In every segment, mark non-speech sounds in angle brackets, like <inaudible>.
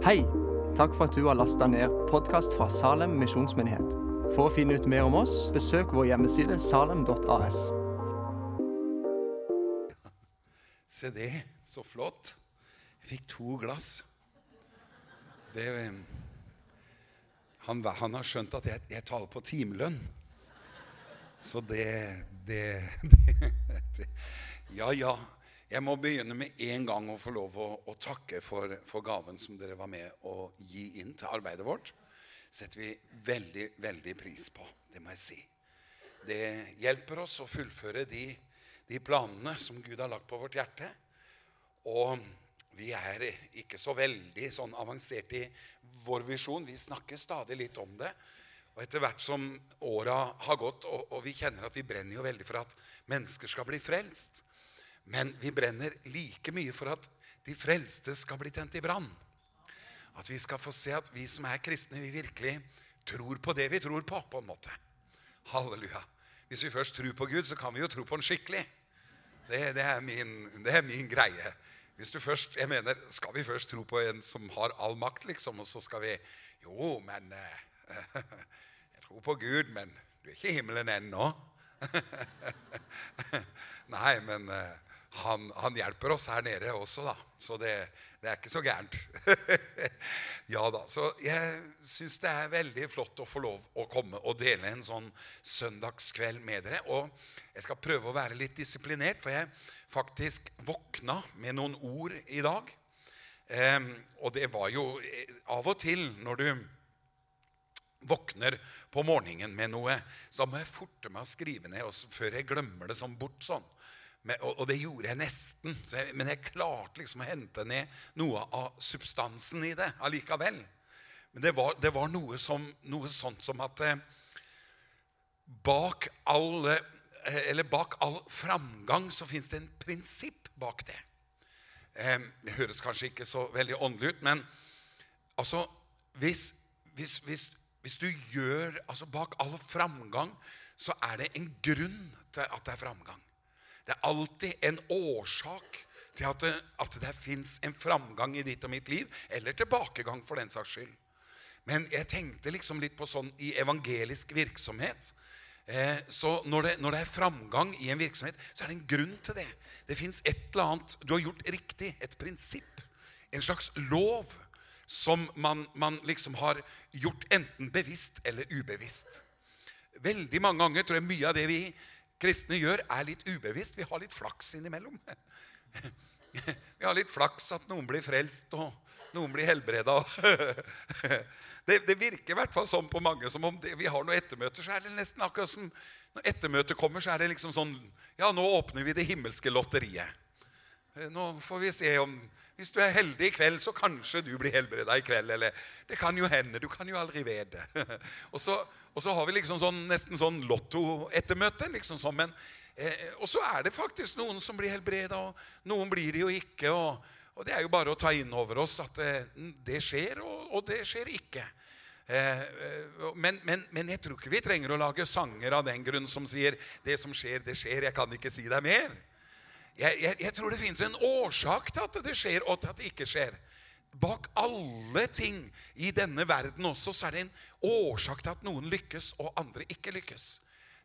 Hei! Takk for at du har lasta ned podkast fra Salem misjonsmyndighet. For å finne ut mer om oss, besøk vår hjemmeside salem.as. Se det, så flott. Jeg fikk to glass. Det, han, han har skjønt at jeg, jeg taler på timelønn. Så det, det, <laughs> det Ja, ja. Jeg må begynne med en gang å få lov å, å takke for, for, gaven som dere var med å gi inn til arbeidet vårt. setter vi veldig, veldig pris på. Det må jeg si. Det hjelper oss å fullføre de, de planene som Gud har lagt på vårt hjerte. Og vi er ikke så veldig sånn avansert i vår visjon. Vi snakker stadig litt om det. Og etter hvert som åra har gått, og, og vi kjenner at vi brenner jo veldig for at mennesker skal bli frelst, men vi brenner like mye for at de frelste skal bli tent i brann. At vi skal få se at vi som er kristne, vi virkelig tror på det vi tror på. på en måte. Halleluja. Hvis vi først tror på Gud, så kan vi jo tro på Han skikkelig. Det, det, er, min, det er, min, greie. Hvis du først, jeg mener, Skal vi først tro på en som har all makt, liksom, og så skal vi Jo, men eh, <laughs> Jeg tror på Gud, men du er ikke i himmelen ennå. <laughs> Nei, men uh, han, han, hjelper oss her nede også, da. Så det, det er ikke så gærent. <laughs> ja da. Så jeg syns det er veldig flott å få lov å komme og dele en sånn søndagskveld med dere. Og jeg skal prøve å være litt disiplinert, for jeg faktisk våkna med noen ord i dag. Um, og det var jo eh, av og til når du våkner på morgenen med noe, så da må jeg forte meg å skrive ned før jeg glemmer det sånn bort sånn. Og, det gjorde jeg nesten. Jeg, men jeg klarte liksom å hente ned noe av substansen i det allikevel. Men det var, det var noe, som, noe, sånt som at eh, bak, alle, eh, bak all framgang så fins det en prinsipp bak det. Eh, det høres kanskje ikke så veldig åndelig ut, men altså hvis, hvis, hvis, hvis du gjør altså Bak all framgang så er det en grunn til at det er framgang. Det er alltid en årsak til at det, at det fins en framgang i ditt og mitt liv, eller tilbakegang for den saks skyld. Men jeg tenkte liksom litt på sånn i evangelisk virksomhet. Eh, så når det, når det, er framgang i en virksomhet, så er det en grunn til det. Det fins et eller annet du har gjort riktig. Et prinsipp. En slags lov som man, man liksom har gjort enten bevisst eller ubevisst. Veldig mange ganger tror jeg mye av det vi kristne gjør, er litt ubevisst. Vi har litt flaks innimellom. <laughs> Vi har litt flaks at noen blir frelst, og noen blir helbreda. <laughs> Det, det, virker i hvert fall sånn på mange som om det, vi har noen ettermøter. så er det nesten akkurat som Når ettermøtet kommer, så er det liksom sånn Ja, nå åpner vi det himmelske lotteriet. Nå får vi se om Hvis du er heldig i kveld, så kanskje du blir helbreda i kveld. Eller det kan jo hende. Du kan jo aldri vite. <laughs> Og så og så har vi liksom sånn, nesten sånn lottoettermøte. Liksom sånn, men, eh, og så er det faktisk noen som blir helbreda, og noen blir det jo ikke. Og, og, det er jo bare å ta inn over oss at eh, det skjer, og, og, det skjer ikke. Eh, eh, men, men, men, jeg tror ikke vi trenger å lage sanger av den grunn som sier 'Det som skjer, det skjer. Jeg kan ikke si deg mer'. Jeg, jeg, jeg tror det fins en årsak til at det skjer, og til at det ikke skjer bak alle ting i denne verden også, så er det en årsak til at noen lykkes og andre ikke lykkes.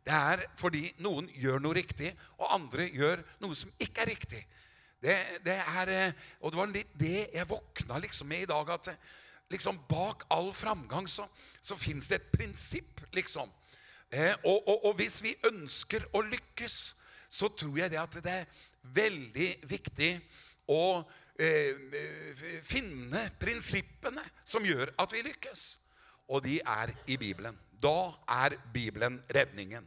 Det er fordi noen gjør noe riktig, og andre gjør noe som ikke er riktig. Det, det er, eh, og det var litt det jeg våkna liksom med i dag. At eh, liksom bak all framgang så, så fins det et prinsipp, liksom. Eh, og, og, og, hvis vi ønsker å lykkes, så tror jeg det at det veldig viktig å Eh, finne prinsippene som gjør at vi lykkes. Og de er i Bibelen. Da er Bibelen redningen.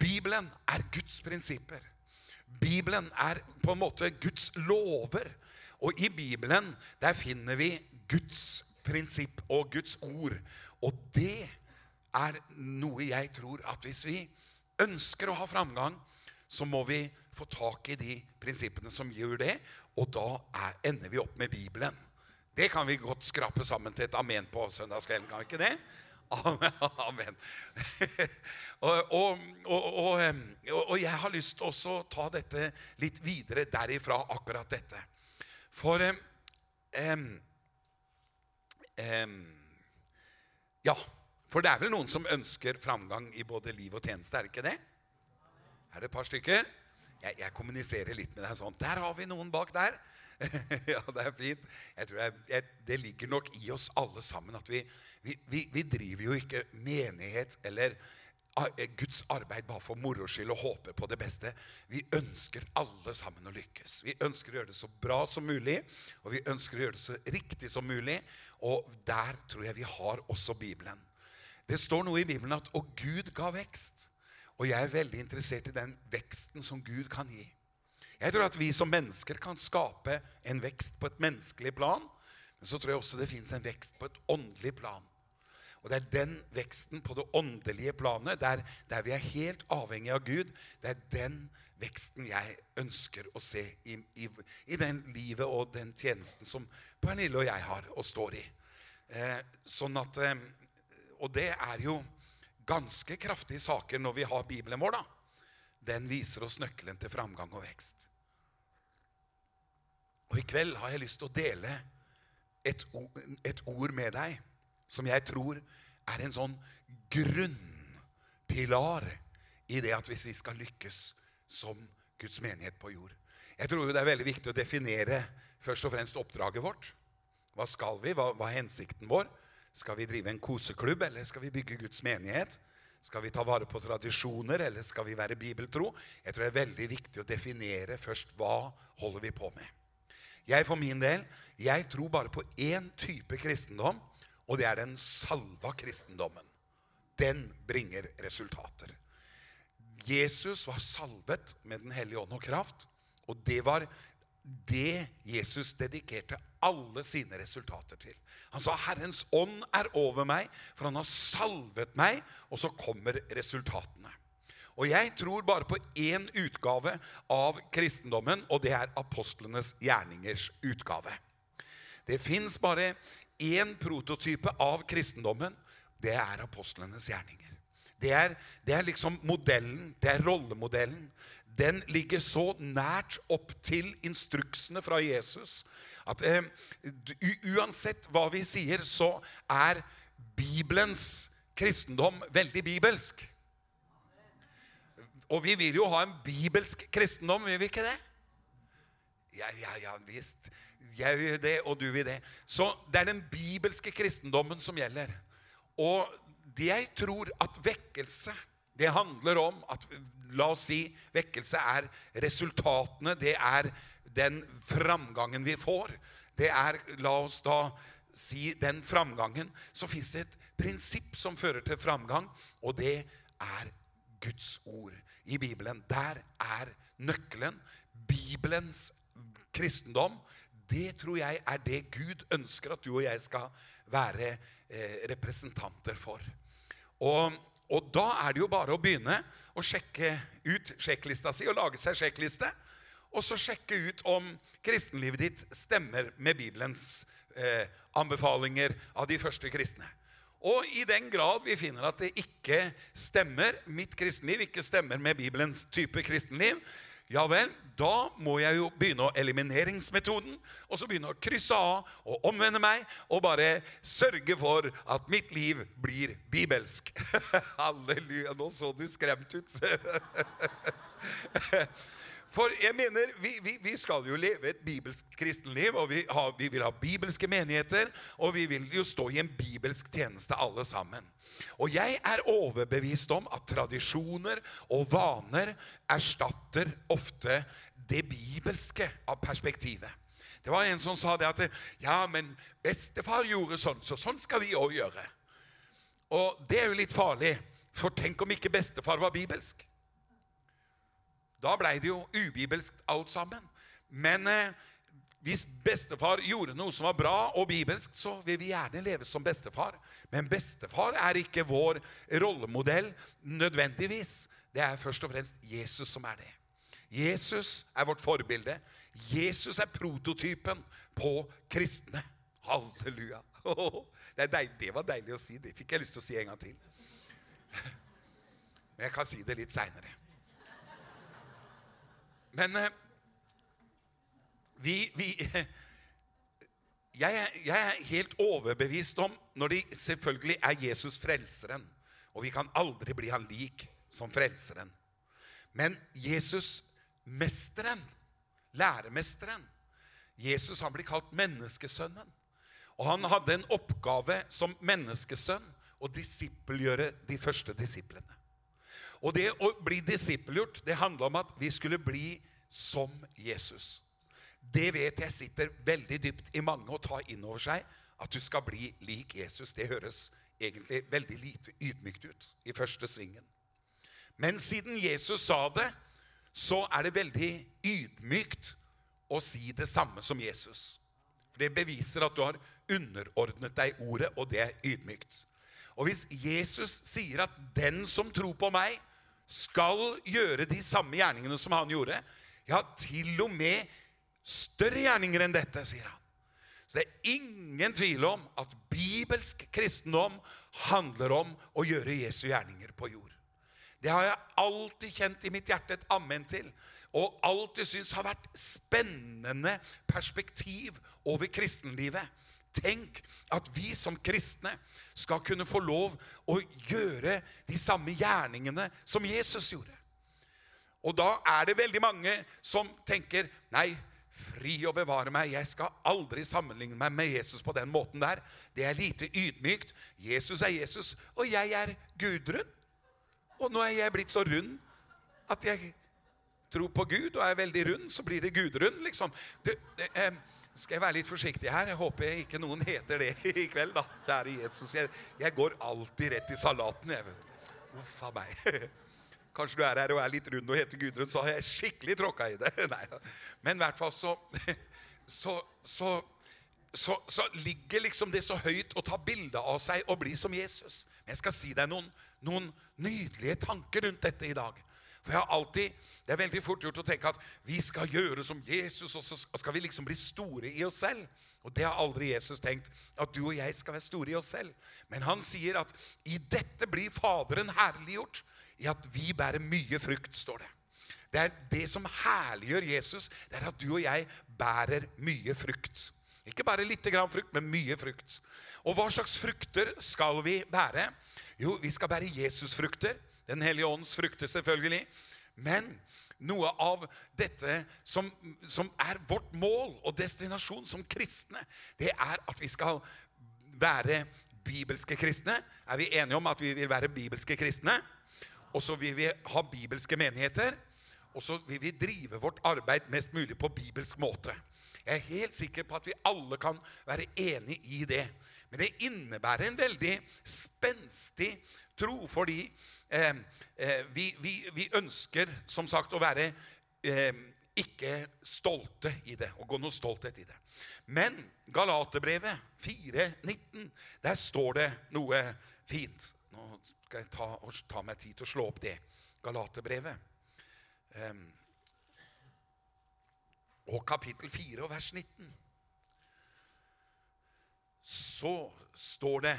Bibelen er Guds prinsipper. Bibelen er på en måte Guds lover. Og i Bibelen der finner vi Guds prinsipp og Guds ord. Og det er noe jeg tror at hvis vi ønsker å ha framgang, så må vi få tak i de prinsippene som gjør det. Og da er, ender vi opp med Bibelen. Det kan vi godt skrape sammen til et amen på søndagskvelden. Kan vi ikke det? <laughs> Amen. <laughs> og, og, og, og, jeg har lyst til å ta dette litt videre derifra, akkurat dette. For um, um, ja, for det er vel noen som ønsker framgang i både liv og tjeneste, er det ikke det? Er det et par stykker? Jeg, jeg kommuniserer litt med deg sånn. Der har vi noen bak der. <laughs> ja, det er fint. Jeg tror jeg, jeg, Det ligger nok i oss alle sammen at vi, vi, vi, vi driver jo ikke menighet eller eh, Guds arbeid bare for moro skyld og håper på det beste. Vi ønsker alle sammen å lykkes. Vi ønsker å gjøre det så bra som mulig, og vi ønsker å gjøre det så riktig som mulig. Og der tror jeg vi har også Bibelen. Det står noe i Bibelen at 'og Gud ga vekst'. Og jeg er veldig interessert i den veksten som Gud kan gi. Jeg tror at vi som mennesker kan skape en vekst på et menneskelig plan. Men så tror jeg også det fins en vekst på et åndelig plan. Og det er den veksten på det åndelige planet, der, der vi er helt avhengig av Gud, det er den veksten jeg ønsker å se i, i, i den livet og den tjenesten som Pernille og jeg har og står i. Eh, sånn at, eh, og det er jo ganske kraftige saker når vi har Bibelen vår. da. Den viser oss nøkkelen til framgang og vekst. Og i kveld har jeg lyst til å dele et, ord, et ord med deg som jeg tror er en sånn grunnpilar i det at hvis vi skal lykkes som Guds menighet på jord. Jeg tror det er veldig viktig å definere først og fremst oppdraget vårt. Hva skal vi? Hva, hva er hensikten vår? Skal vi drive en koseklubb, eller skal vi bygge Guds menighet? Skal vi ta vare på tradisjoner, eller skal vi være bibeltro? Jeg tror det er veldig viktig å definere først hva holder vi på med. Jeg for min del, jeg tror bare på én type kristendom, og det er den salva kristendommen. Den bringer resultater. Jesus var salvet med Den hellige ånd og kraft, og det var det Jesus dedikerte alle sine resultater til. Han sa 'Herrens ånd er over meg, for han har salvet meg', og så kommer resultatene. Og jeg tror bare på én utgave av kristendommen, og det er apostlenes gjerningers utgave. Det fins bare én prototype av kristendommen. Det er apostlenes gjerninger. Det er, det er liksom modellen, det er rollemodellen. Den ligger så nært opp til instruksene fra Jesus at eh, uansett hva vi sier, så er Bibelens kristendom veldig bibelsk. Og vi vil jo ha en bibelsk kristendom, vil vi ikke det? Ja, ja, ja, visst. Jeg vil det, og du vil det. Så det er den bibelske kristendommen som gjelder. Og det jeg tror at vekkelse det handler om at La oss si vekkelse er resultatene. Det er den framgangen vi får. Det er, la oss da si, den framgangen. Så fins det et prinsipp som fører til framgang, og det er Guds ord i Bibelen. Der er nøkkelen. Bibelens kristendom. Det tror jeg er det Gud ønsker at du og jeg skal være eh, representanter for. Og, og da er det jo bare å begynne å sjekke ut sjekklista si og lage seg sjekkliste. Og så sjekke ut om kristenlivet ditt stemmer med Bibelens eh, anbefalinger av de første kristne. Og i den grad vi finner at det ikke stemmer, mitt kristenliv ikke stemmer med Bibelens type kristenliv, ja vel, da må jeg jo begynne å elimineringsmetoden, og så begynne å krysse av og omvende meg og bare sørge for at mitt liv blir bibelsk. <laughs> Halleluja. Nå så du skremt ut. <laughs> For jeg mener, vi, vi, vi skal jo leve et bibelsk kristenliv, og vi, har, vi vil ha bibelske menigheter, og vi vil jo stå i en bibelsk tjeneste alle sammen. Og jeg er overbevist om at tradisjoner og vaner erstatter ofte det bibelske av perspektivet. Det var en som sa det at ja, men bestefar gjorde sånn, så sånn skal vi òg gjøre. Og det er jo litt farlig, for tenk om ikke bestefar var bibelsk. Da blei det jo ubibelsk alt sammen. Men eh, hvis bestefar gjorde noe som var bra og bibelsk, så vil vi gjerne leve som bestefar. Men bestefar er ikke vår rollemodell nødvendigvis. Det er først og fremst Jesus som er det. Jesus er vårt forbilde. Jesus er prototypen på kristne. Halleluja. <laughs> Det, det var deilig å si. Det fikk jeg lyst til å si en gang til. <laughs> Men jeg kan si det litt seinere. Men eh, vi, vi <laughs> jeg, jeg er helt overbevist om når de selvfølgelig er Jesus frelseren. Og vi kan aldri bli han lik som frelseren. Men Jesus mesteren, læremesteren Jesus han blir kalt menneskesønnen. Og han hadde en oppgave som menneskesønn å disippelgjøre de første disiplene. Og det å bli disippelgjort, det handla om at vi skulle bli som Jesus. Det vet jeg sitter veldig dypt i mange å ta inn over seg. At du skal bli lik Jesus. Det høres egentlig veldig lite ydmykt ut i første svingen. Men siden Jesus sa det, så er det veldig ydmykt å si det samme som Jesus. For Det beviser at du har underordnet deg ordet, og det er ydmykt. Og hvis Jesus sier at 'den som tror på meg, skal gjøre de samme gjerningene som han gjorde', ja, til og med større gjerninger enn dette, sier han. Så det er ingen tvil om at bibelsk kristendom handler om å gjøre Jesu gjerninger på jord. Det har jeg alltid kjent i mitt hjerte et amen til. Og alltid syns har vært spennende perspektiv over kristenlivet. Tenk at vi som kristne skal kunne få lov å gjøre de samme gjerningene som Jesus gjorde. Og da er det veldig mange som tenker Nei, fri og bevare meg. Jeg skal aldri sammenligne meg med Jesus på den måten der. Det er lite ydmykt. Jesus er Jesus, og jeg er Gudrun. Og nå er jeg blitt så rund at jeg tror på Gud og er veldig rund, så blir det Gudrun, liksom. Det, det, eh, skal jeg være litt forsiktig her? Jeg håper ikke noen heter det <laughs> i kveld, da. Kjære Jesus. Jeg, jeg går alltid rett i salaten, jeg, vet du. Uff a meg. <laughs> Kanskje du er her og er litt rund og heter Gudrun, så har jeg skikkelig tråkka i det. <laughs> Nei. Men i hvert fall så så, så, så så ligger liksom det så høyt å ta bilde av seg og bli som Jesus. Men jeg skal si deg noen, noen nydelige tanker rundt dette i dag. For jeg har alltid, Det er veldig fort gjort å tenke at vi skal gjøre som Jesus, og så skal vi liksom bli store i oss selv. Og det har aldri Jesus tenkt, at du og jeg skal være store i oss selv. Men han sier at i dette blir Faderen herliggjort, i at vi bærer mye frukt, står det. Det er det som herliggjør Jesus, det er at du og jeg bærer mye frukt. Ikke bare litt grann frukt, men mye frukt. Og hva slags frukter skal vi bære? Jo, vi skal bære Jesus-frukter. Den hellige ånds frukter, selvfølgelig. Men noe av dette som, som er vårt mål og destinasjon som kristne, det er at vi skal være bibelske kristne. Er vi enige om at vi vil være bibelske kristne? Og så vil vi ha bibelske menigheter. Og så vil vi drive vårt arbeid mest mulig på bibelsk måte. Jeg er helt sikker på at vi alle kan være enig i det. Men det innebærer en veldig spenstig tro, fordi eh, vi, vi, vi ønsker som sagt å være eh, ikke stolte i det, og gå noe stolthet i det. Men Galaterbrevet 4,19, der står det noe fint. Nå skal jeg ta, ta meg tid til å slå opp det. Galaterbrevet. Um, og kapittel 4 og vers 19. Så står det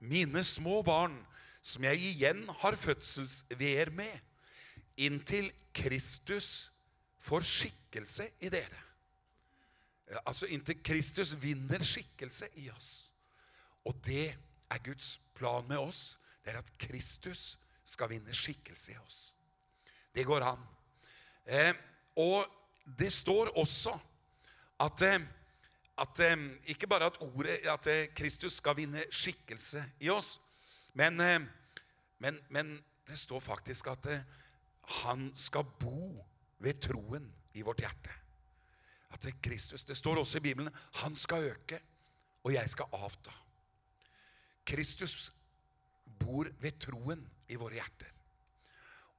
Mine små barn, som jeg igjen har fødselsveer med, inntil Kristus får skikkelse i dere. Altså inntil Kristus vinner skikkelse i oss. Og det er Guds plan med oss. Det er at Kristus skal vinne skikkelse i oss. Det går an. Eh, og det står også at, eh, at eh, Ikke bare at ordet at eh, Kristus skal vinne skikkelse i oss, men, eh, men, men det står faktisk at eh, han skal bo ved troen i vårt hjerte. At det, Kristus, det står også i Bibelen han skal øke, og jeg skal avta. Kristus bor ved troen i våre hjerter.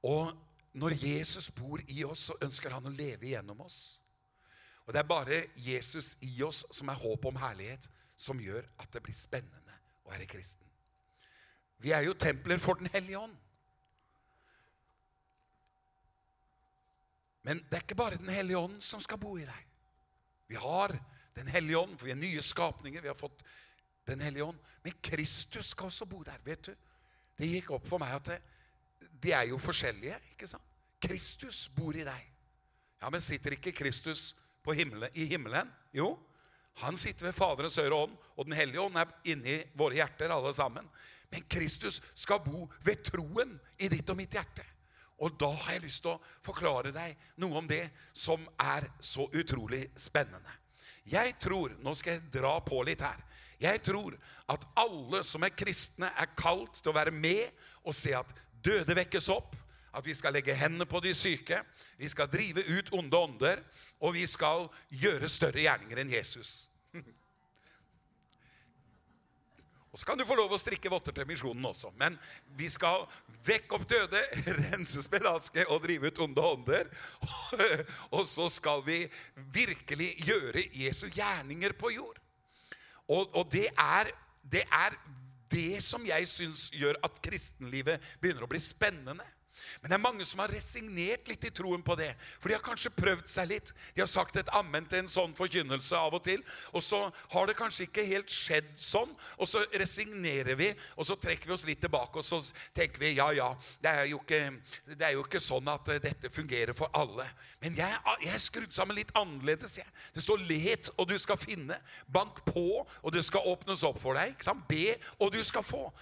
Og når Jesus bor i oss, så ønsker han å leve gjennom oss. Og det er bare Jesus i oss som er håp om herlighet, som gjør at det blir spennende å være kristen. Vi er jo templer for Den hellige ånd. Men det er ikke bare Den hellige ånd som skal bo i deg. Vi har Den hellige ånd, for vi er nye skapninger. Vi har fått Den hellige ånd. Men Kristus skal også bo der. vet du? Det gikk opp for meg at det, de er jo forskjellige. ikke sant? Kristus bor i deg. Ja, Men sitter ikke Kristus himmelen, i himmelen? Jo, Han sitter ved Faderens høyre ånd, og Den hellige ånd er inni våre hjerter, alle sammen. Men Kristus skal bo ved troen i ditt og mitt hjerte. Og da har jeg lyst til å forklare deg noe om det som er så utrolig spennende. Jeg tror Nå skal jeg dra på litt her. Jeg tror at alle som er kristne, er kalt til å være med og se at døde vekkes opp, at vi skal legge hendene på de syke, vi skal drive ut onde ånder, og vi skal gjøre større gjerninger enn Jesus. <laughs> Og så kan du få lov å strikke votter til misjonen også. Men vi skal vekke opp døde, <laughs> rense spedalske og drive ut onde ånder. <laughs> Og så skal vi virkelig gjøre Jesu gjerninger på jord. Og, og det, er, det er det som jeg syns gjør at kristenlivet begynner å bli spennende. Men det er mange som har resignert litt i troen på det. For de har kanskje prøvd seg litt. De har sagt et ammen til en sånn forkynnelse av og til. Og så har det kanskje ikke helt skjedd sånn. Og så resignerer vi, og så trekker vi oss litt tilbake og så tenker vi ja, ja, det er jo ikke, er jo ikke sånn at eh, dette fungerer for alle. Men jeg, jeg er skrudd sammen litt annerledes. Jeg. Det står 'let, og du skal finne'. Bank på, og det skal åpnes opp for deg. Be, og du skal få.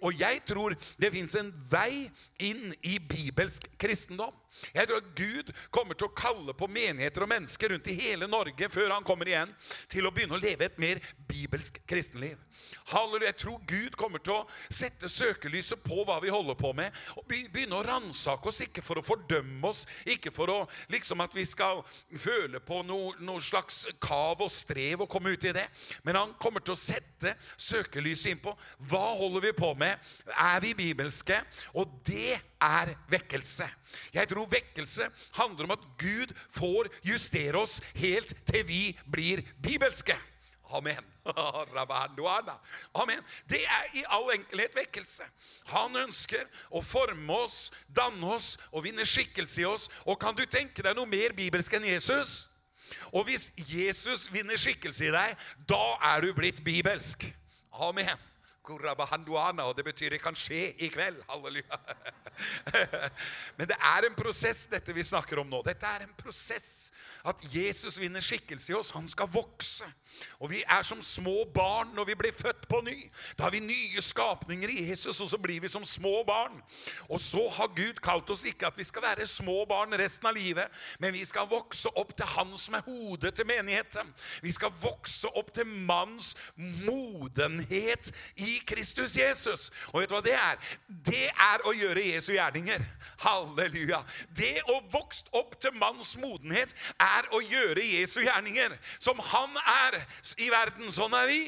Og jeg tror det fins en vei inn i bibelsk kristendom. Jeg tror at Gud kommer til å kalle på menigheter og mennesker rundt i hele Norge før han kommer igjen, til å begynne å leve et mer bibelsk kristenliv. Halleluja. Jeg tror Gud kommer til å sette søkelyset på hva vi holder på med, og begynne å ransake oss, ikke for å fordømme oss, ikke for å liksom at vi skal føle på noe, noe slags kav og strev og komme ut i det, men han kommer til å sette søkelyset inn på hva holder vi på med, er vi bibelske? Og det er vekkelse. Jeg tror vekkelse handler om at Gud får justere oss helt til vi blir bibelske. Amen. <laughs> Amen. Det er i all enkelhet vekkelse. Han ønsker å forme oss, danne oss og vinne skikkelse i oss. Og kan du tenke deg noe mer bibelsk enn Jesus? Og hvis Jesus vinner skikkelse i deg, da er du blitt bibelsk. Amen. Og det betyr det kan skje i kveld. Halleluja. <laughs> Men det er en prosess, dette vi snakker om nå. Dette er en prosess. At Jesus vinner skikkelse i oss. Han skal vokse. Og vi er som små barn når vi blir født på ny. Da har vi nye skapninger i Jesus, og så blir vi som små barn. Og så har Gud kalt oss ikke at vi skal være små barn resten av livet, men vi skal vokse opp til Han som er hodet til menigheten. Vi skal vokse opp til manns modenhet i Kristus Jesus. Og vet du hva det er? Det er å gjøre Jesu gjerninger. Halleluja. Det å vokse opp til manns modenhet er å gjøre Jesu gjerninger. Som han er i verden, sånn er vi.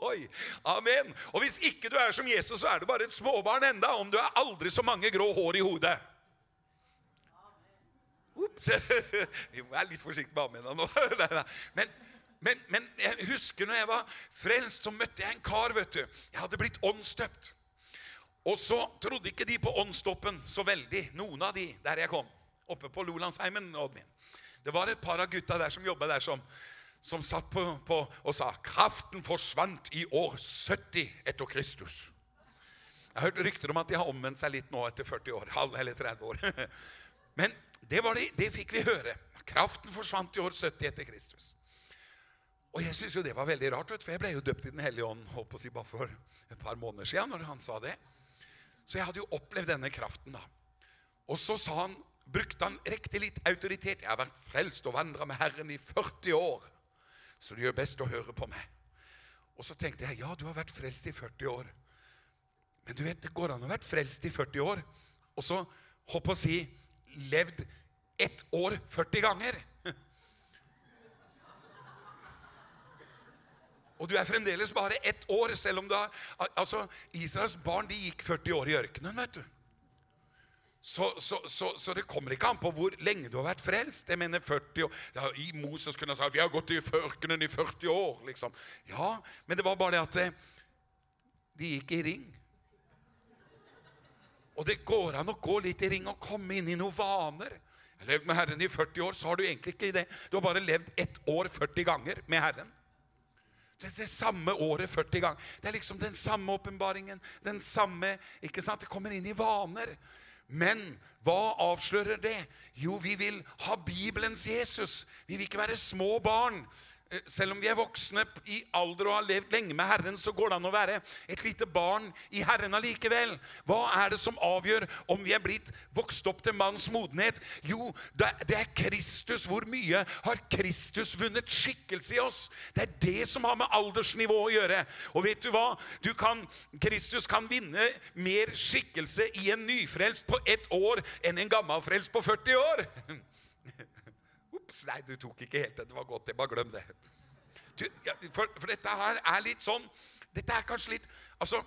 <laughs> Amen. Og hvis ikke du er som Jesus, så er du bare et småbarn enda, om du har aldri så mange grå hår i hodet. Ops. <laughs> Vi må være litt forsiktige med amena nå. <laughs> Men, men, men, jeg husker når jeg var frelst, så møtte jeg en kar. vet du. Jeg hadde blitt åndsdøpt. Og så trodde ikke de på åndsdåpen så veldig, noen av de der jeg kom. Oppe på Lolandsheimen. Det var et par av gutta der som jobba der som som satt på, på og sa kraften forsvant i år 70 etter Kristus. Jeg har hørt rykter om at de har omvendt seg litt nå etter 40 år. halv eller 30 år. <laughs> Men det, det, det fikk vi høre. Kraften forsvant i år 70 etter Kristus. Og jeg syns jo det var veldig rart, for jeg ble jo døpt i Den hellige ånd håper å si bare for et par måneder siden. når han sa det. Så jeg hadde jo opplevd denne kraften. da. Og så sa han, brukte han riktig litt autoritet. Jeg har vært frelst og vandra med Herren i 40 år så du gjør best å høre på meg. Og så tenkte jeg ja, du har vært frelst i 40 år. Men du vet, det går an å ha vært frelst i 40 år, og så hopp å si levd ett år 40 ganger. Og du er fremdeles bare ett år, selv om du har Altså, Israels barn de gikk 40 år i ørkenen, vet du. Så, så, så, så, det kommer ikke an på hvor lenge du har vært frelst. Jeg mener 40 år. Ja, I Moses kunne ha sagt vi har gått i ørkenen i 40 år. liksom. Ja, men det var bare det at eh, de gikk i ring. Og det går an å gå litt i ring og komme inn i noen vaner. Jeg har levd med Herren i 40 år, så har du egentlig ikke det. Du har bare levd ett år 40 ganger med Herren. Det er det samme året 40 ganger. Det er liksom den samme åpenbaringen. Den samme ikke sant? Det kommer inn i vaner. Men hva avslører det? Jo, vi vil ha Bibelens Jesus. Vi vil ikke være små barn selv om vi er voksne i alder og har levd lenge med Herren, så går det an å være et lite barn i Herren allikevel. Hva er det som avgjør om vi er blitt vokst opp til manns modenhet? Jo, det er Kristus. Hvor mye har Kristus vunnet skikkelse i oss? Det er det som har med aldersnivå å gjøre. Og vet du hva? Du kan, Kristus kan vinne mer skikkelse i en nyfrelst på ett år enn en gammelfrelst på 40 år. <laughs> Ops, nei, du tok ikke helt det. Det var godt. Jeg bare glem det. Du, ja, for, for, dette her er litt sånn Dette er kanskje litt Altså,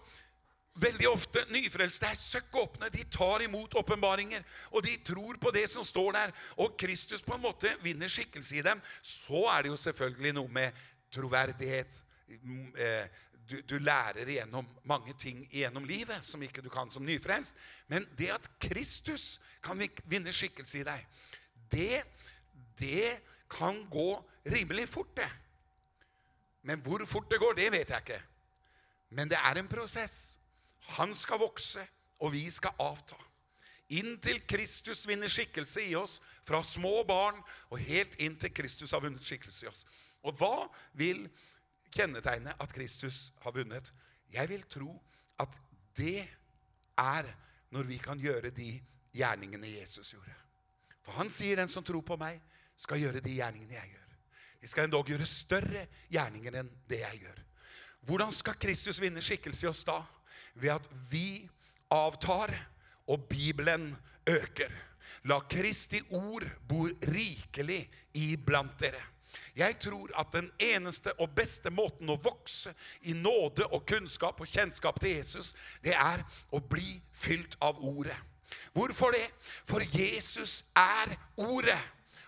Veldig ofte nyfrelste er søkk åpne. De tar imot åpenbaringer, og de tror på det som står der. Og Kristus på en måte vinner skikkelse i dem. Så er det jo selvfølgelig noe med troverdighet. Eh, du, du, lærer igjennom mange ting igjennom livet som ikke du kan som nyfrelst. Men det at Kristus kan vinne skikkelse i deg, det det kan gå rimelig fort, det. Men hvor fort det går, det vet jeg ikke. Men det er en prosess. Han skal vokse, og vi skal avta. Inntil Kristus vinner skikkelse i oss, fra små barn og helt inn til Kristus har vunnet skikkelse i oss. Og hva vil kjennetegne at Kristus har vunnet? Jeg vil tro at det er når vi kan gjøre de gjerningene Jesus gjorde. For han sier, 'Den som tror på meg, skal gjøre de gjerningene jeg gjør. De skal endog gjøre større gjerninger enn det jeg gjør. Hvordan skal Kristus vinne skikkelse i oss da? Ved at vi avtar, og Bibelen øker. La Kristi ord bo rikelig iblant dere. Jeg tror at den eneste og beste måten å vokse i nåde og kunnskap og kjennskap til Jesus, det er å bli fylt av Ordet. Hvorfor det? For Jesus er Ordet.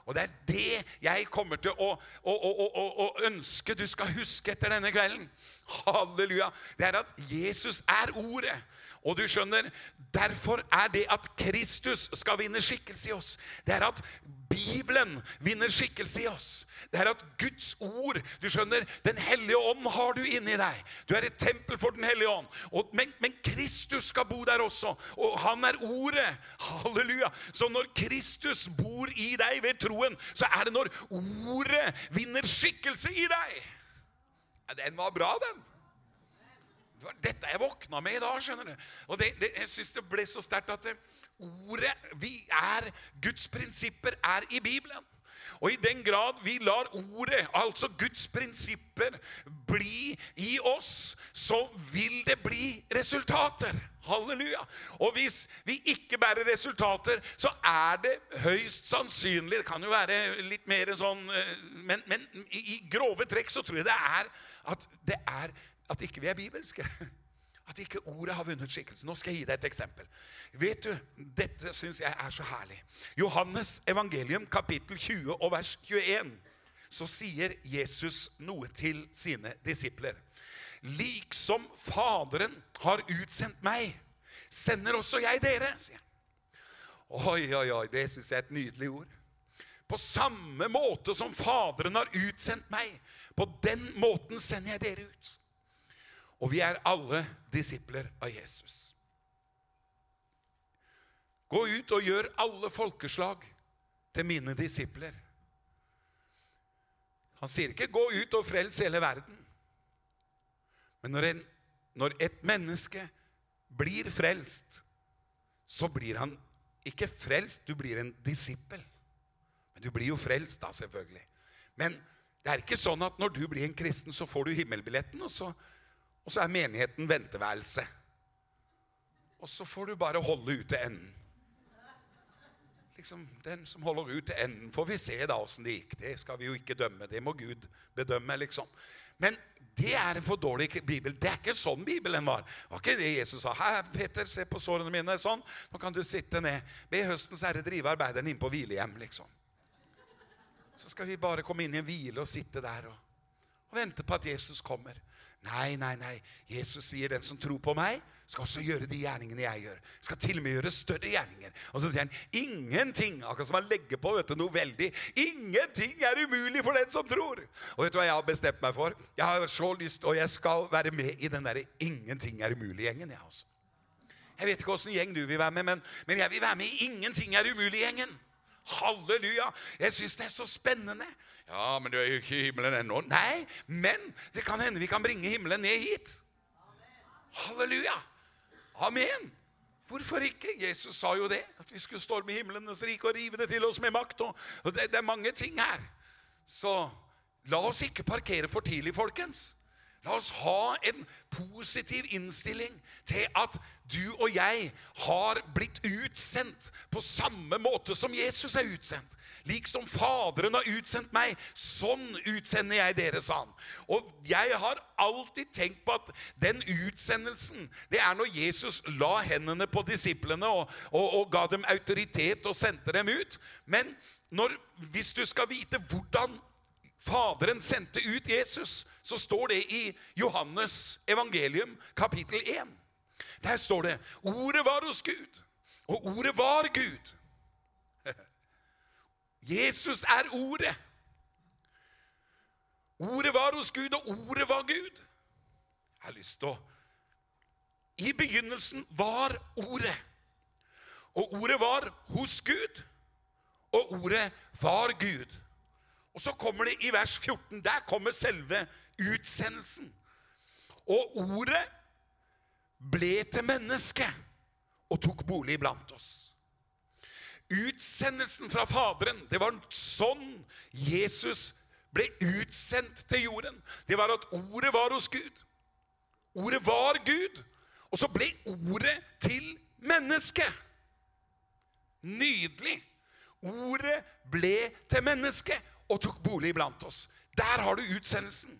Og det er det jeg kommer til å, å, å, å, ønske du skal huske etter denne kvelden. Halleluja. Det er at Jesus er Ordet. Og du skjønner, derfor er det at Kristus skal vinne skikkelse i oss. Det er at Bibelen vinner skikkelse i oss. Det er at Guds ord Du skjønner, Den hellige ånd har du inni deg. Du er et tempel for Den hellige ånd. Og, men, men, Kristus skal bo der også. Og han er ordet. Halleluja. Så når Kristus bor i deg ved troen, så er det når ordet vinner skikkelse i deg. Ja, den var bra, den. Dette jeg våkna med i dag. skjønner du. Og det, det, Jeg syns det ble så sterkt at det, ordet vi er, Guds prinsipper er i Bibelen. Og i den grad vi lar ordet, altså Guds prinsipper, bli i oss, så vil det bli resultater. Halleluja. Og hvis vi ikke bærer resultater, så er det høyst sannsynlig Det kan jo være litt mer sånn eh, Men, men i grove trekk så tror jeg det er at det er at ikke vi er bibelske. <laughs> At ikke ordet har vunnet skikkelse. Nå skal jeg gi deg et eksempel. Vet du, Dette syns jeg er så herlig. Johannes evangelium kapittel 20 og vers 21. Så sier Jesus noe til sine disipler. Liksom Faderen har utsendt meg, sender også jeg dere, sier han. Oi, oi, oi, det syns jeg er et nydelig ord. På samme måte som Faderen har utsendt meg, på den måten sender jeg dere ut. Og vi er alle disipler av Jesus. Gå ut og gjør alle folkeslag til mine disipler. Han sier ikke 'gå ut og frels hele verden'. Men når, en, når et menneske blir frelst, så blir han ikke frelst, du blir en disippel. Men du blir jo frelst, da, selvfølgelig. Men det er ikke sånn at når du blir en kristen, så får du himmelbilletten, og så og så er menigheten venteværelse. Og så får du bare holde ut til enden. Liksom, Den som holder ut til enden, får vi se da åssen det gikk. Det skal vi jo ikke dømme. Det må Gud bedømme, liksom. Men det er en for dårlig bibel. Det er ikke sånn Bibelen var. Det var ikke det Jesus sa. Her, Peter, se på sårene mine. Sånn. Nå kan du sitte ned. Be høstens herre drive arbeideren inn på hvilehjem, liksom. Så skal vi bare komme inn i en hvile og sitte der og, og vente på at Jesus kommer. Nei, nei, nei. Jesus sier den som tror på meg, skal også gjøre de gjerningene jeg gjør. Skal til og med gjøre større gjerninger. Og så sier han ingenting, akkurat som han legger på vet du, noe veldig, ingenting er umulig for den som tror. Og vet du hva jeg har bestemt meg for? Jeg har så lyst, og jeg skal være med i den derre ingenting er umulig-gjengen. jeg også. Jeg vet ikke åssen gjeng du vil være med, men, men jeg vil være med i Ingenting er umulig-gjengen. Halleluja! Jeg syns det er så spennende. Ja, men du er jo ikke i himmelen ennå. Nei, men det kan hende vi kan bringe himmelen ned hit. Halleluja! Amen. Hvorfor ikke? Jesus sa jo det. At vi skulle storme himlenes rike og rive det til oss med makt. Og det, det er mange ting her. Så la oss ikke parkere for tidlig, folkens. La oss ha en positiv innstilling til at du og jeg har blitt utsendt på samme måte som Jesus er utsendt. Liksom Faderen har utsendt meg, sånn utsender jeg dere, sa han. Og jeg har alltid tenkt på at den utsendelsen, det er når Jesus la hendene på disiplene og, og, og ga dem autoritet og sendte dem ut. Men når, hvis du skal vite hvordan Faderen sendte ut Jesus, så står det i Johannes evangelium kapittel 1. Der står det Ordet var hos Gud, og ordet var Gud. <laughs> Jesus er ordet. Ordet var hos Gud, og ordet var Gud. Jeg har lyst til å I begynnelsen var ordet. Og ordet var hos Gud, og ordet var Gud. Og så kommer det i vers 14. Der kommer selve utsendelsen. Og ordet ble til menneske og tok bolig blant oss. Utsendelsen fra Faderen, det var sånn Jesus ble utsendt til jorden. Det var at ordet var hos Gud. Ordet var Gud, og så ble ordet til menneske. Nydelig. Ordet ble til menneske og tok bolig blant oss. Der har du utsendelsen.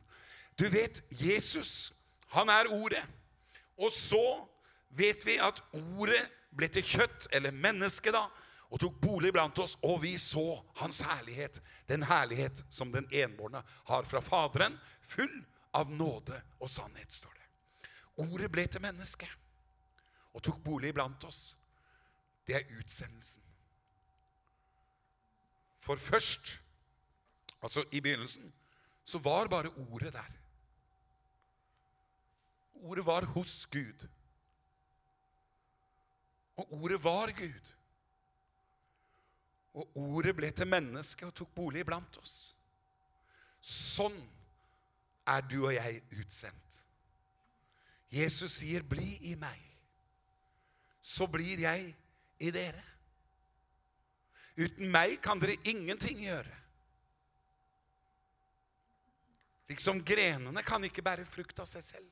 Du vet, Jesus, han er Ordet. Og så vet vi at Ordet ble til kjøtt, eller menneske, da, og tok bolig blant oss, og vi så hans herlighet. Den herlighet som den enbårne har fra Faderen, full av nåde og sannhet, står det. Ordet ble til menneske og tok bolig blant oss. Det er utsendelsen. For først Altså, I begynnelsen så var bare ordet der. Ordet var hos Gud. Og ordet var Gud. Og ordet ble til menneske og tok bolig blant oss. Sånn er du og jeg utsendt. Jesus sier, 'Bli i meg', så blir jeg i dere. Uten meg kan dere ingenting gjøre. Liksom grenene kan ikke bære frukt av seg selv.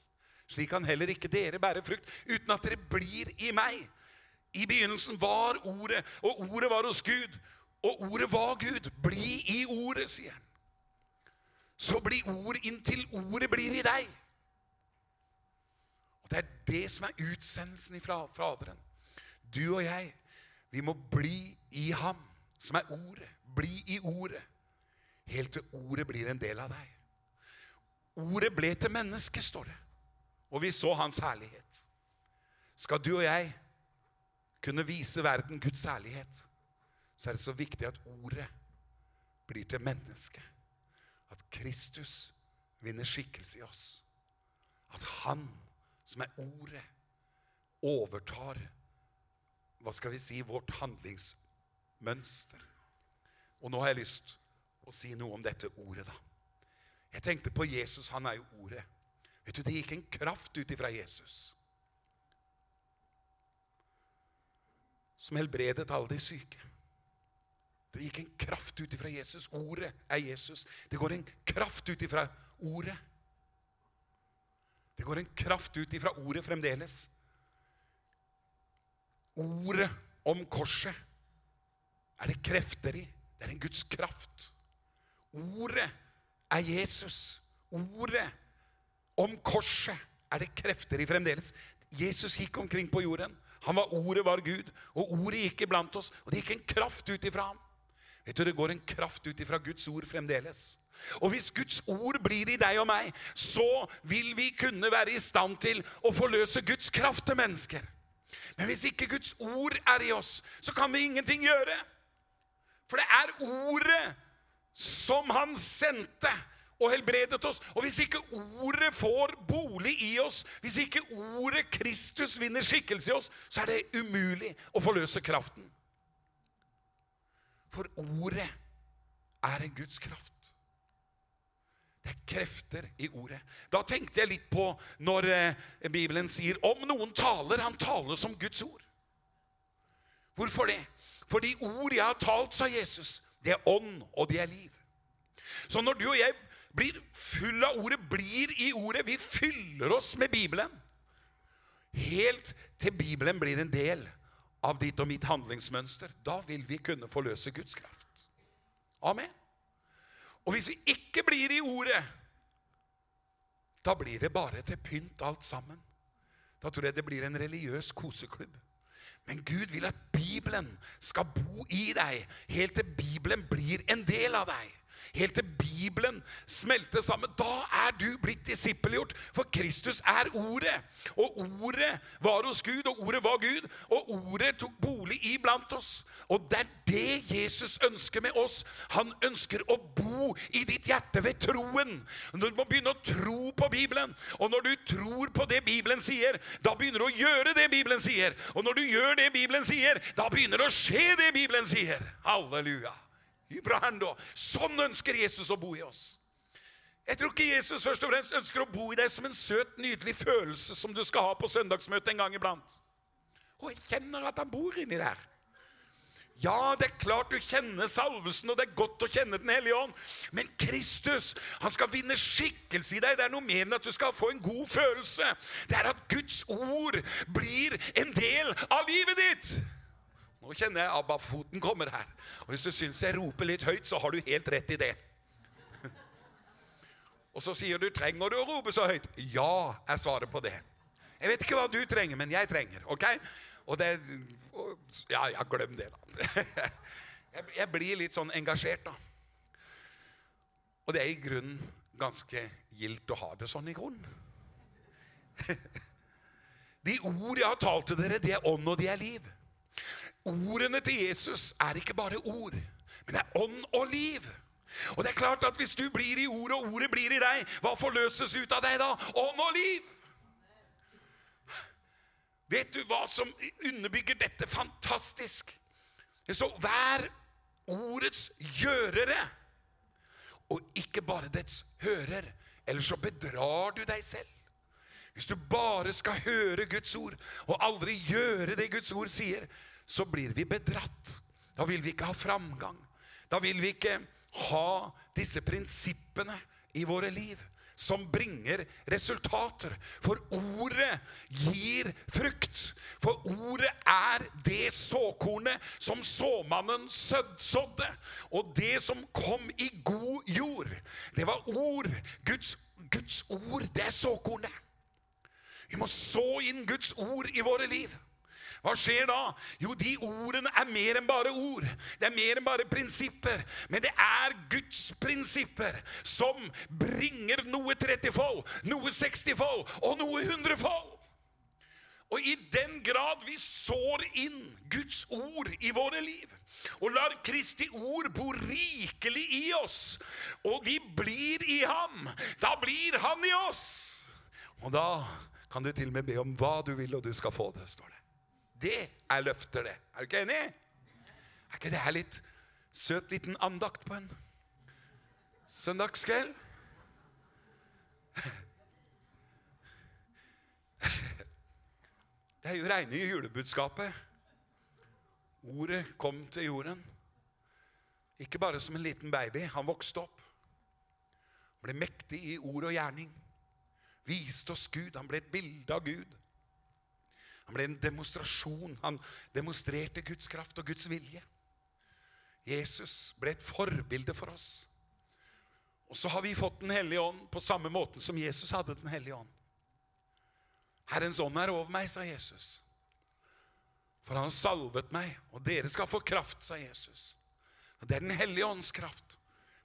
Slik kan heller ikke dere bære frukt uten at dere blir i meg. I begynnelsen var Ordet, og Ordet var hos Gud. Og Ordet var Gud. Bli i Ordet, sier han. Så bli ord inntil Ordet blir i deg. Og Det er det som er utsendelsen fra Faderen. Du og jeg, vi må bli i Ham, som er Ordet. Bli i Ordet, helt til Ordet blir en del av deg. Ordet ble til menneske, står det. Og vi så hans herlighet. Skal du og jeg kunne vise verden Guds herlighet, så er det så viktig at ordet blir til menneske. At Kristus vinner skikkelse i oss. At han, som er ordet, overtar hva skal vi si, vårt handlingsmønster. Og nå har jeg lyst å si noe om dette ordet, da. Jeg tenkte på Jesus. Han er jo ordet. Vet du, Det gikk en kraft ut ifra Jesus som helbredet alle de syke. Det gikk en kraft ut ifra Jesus. Ordet er Jesus. Det går en kraft ut ifra ordet. Det går en kraft ut ifra ordet fremdeles. Ordet om korset er det krefter i. Det er en Guds kraft. Ordet er Jesus. Ordet om korset er det krefter i fremdeles. Jesus gikk omkring på jorden. Han var Ordet var Gud, og ordet gikk iblant oss. Og det gikk en kraft ut ifra ham. Vet du, Det går en kraft ut ifra Guds ord fremdeles. Og hvis Guds ord blir i deg og meg, så vil vi kunne være i stand til å forløse Guds kraft til mennesker. Men hvis ikke Guds ord er i oss, så kan vi ingenting gjøre. For det er ordet som han sendte og helbredet oss. Og hvis ikke ordet får bolig i oss, hvis ikke ordet Kristus vinner skikkelse i oss, så er det umulig å forløse kraften. For ordet er en Guds kraft. Det er krefter i ordet. Da tenkte jeg litt på når eh, Bibelen sier om noen taler, han taler som Guds ord. Hvorfor det? For de ord jeg har talt, sa Jesus, det er ånd, og det er liv. Så når du og jeg blir full av ordet, blir i ordet, vi fyller oss med Bibelen, helt til Bibelen blir en del av ditt og mitt handlingsmønster, da vil vi kunne forløse Guds kraft. Amen. Og hvis vi ikke blir i ordet, da blir det bare til pynt alt sammen. Da tror jeg det blir en religiøs koseklubb. Men Gud vil at Bibelen skal bo i deg, helt til Bibelen blir en del av deg helt til Bibelen smelter sammen. Da er du blitt disippelgjort, for Kristus er Ordet. Og Ordet var hos Gud, og Ordet var Gud, og Ordet tok bolig iblant oss. Og det er det Jesus ønsker med oss. Han ønsker å bo i ditt hjerte ved troen. Når Du må begynne å tro på Bibelen. Og når du tror på det Bibelen sier, da begynner du å gjøre det Bibelen sier. Og når du gjør det Bibelen sier, da begynner det å skje det Bibelen sier. Halleluja. Sånn ønsker Jesus å bo i oss. Jeg tror ikke Jesus først og fremst ønsker å bo i deg som en søt, nydelig følelse som du skal ha på søndagsmøtet en gang iblant. Og jeg kjenner at han bor inni der. Ja, det er klart du kjenner salvelsen, og det er godt å kjenne Den hellige ånd. Men Kristus han skal vinne skikkelse i deg. Det er noe mer enn at du skal få en god følelse. Det er at Guds ord blir en del av livet ditt. Nå kjenner jeg ABBA-foten kommer her. Og Hvis du syns jeg roper litt høyt, så har du helt rett i det. <laughs> Og så sier du 'Trenger du å rope så høyt?' Ja, er svaret på det. Jeg vet ikke hva du trenger, men jeg trenger. ok? Og det Ja, ja, glem det, da. <laughs> Jeg blir litt sånn engasjert, da. Og det er i grunnen ganske gildt å ha det sånn i grunnen. <laughs> De ord jeg har talt til dere, det er ånd, og de er liv. Ordene til Jesus er ikke bare ord, men det er ånd og liv. Og det er klart at Hvis du blir i ordet, og ordet blir i deg, hva forløses ut av deg da? Ånd og liv! Vet du hva som underbygger dette fantastisk? Det står 'vær ordets gjørere', og ikke bare dets hører. Ellers så bedrar du deg selv. Hvis du bare skal høre Guds ord og aldri gjøre det Guds ord sier, så blir vi bedratt. Da vil vi ikke ha framgang. Da vil vi ikke ha disse prinsippene i våre liv som bringer resultater. For ordet gir frukt. For ordet er det såkornet som såmannen sådde. Og det som kom i god jord, det var ord. Guds, Guds ord, det er såkornet. Vi må så inn Guds ord i våre liv. Hva skjer da? Jo, de ordene er mer enn bare ord. Det er mer enn bare prinsipper. Men det er Guds prinsipper som bringer noe 30-fold, noe 60-fold og noe 100-fold. Og i den grad vi sår inn Guds ord i våre liv, og lar Kristi ord bo rikelig i oss, og de blir i ham, da blir han i oss. Og da kan du til og med be om hva du vil, og du skal få det, står det. Det er løfter, det. Er du ikke enig? Er ikke det her litt søt liten andakt på en søndagskveld? Det er jo reine julebudskapet. Ordet kom til jorden. Ikke bare som en liten baby. Han vokste opp. Ble mektig i ord og gjerning. Viste oss Gud. Han ble et bilde av Gud. Han ble en demonstrasjon. Han demonstrerte Guds kraft og Guds vilje. Jesus ble et forbilde for oss. Og så har vi fått Den hellige ånd på samme måten som Jesus hadde Den hellige ånd. Herrens ånd er over meg, sa Jesus. For han salvet meg, og dere skal få kraft, sa Jesus. Og Det er Den hellige ånds kraft.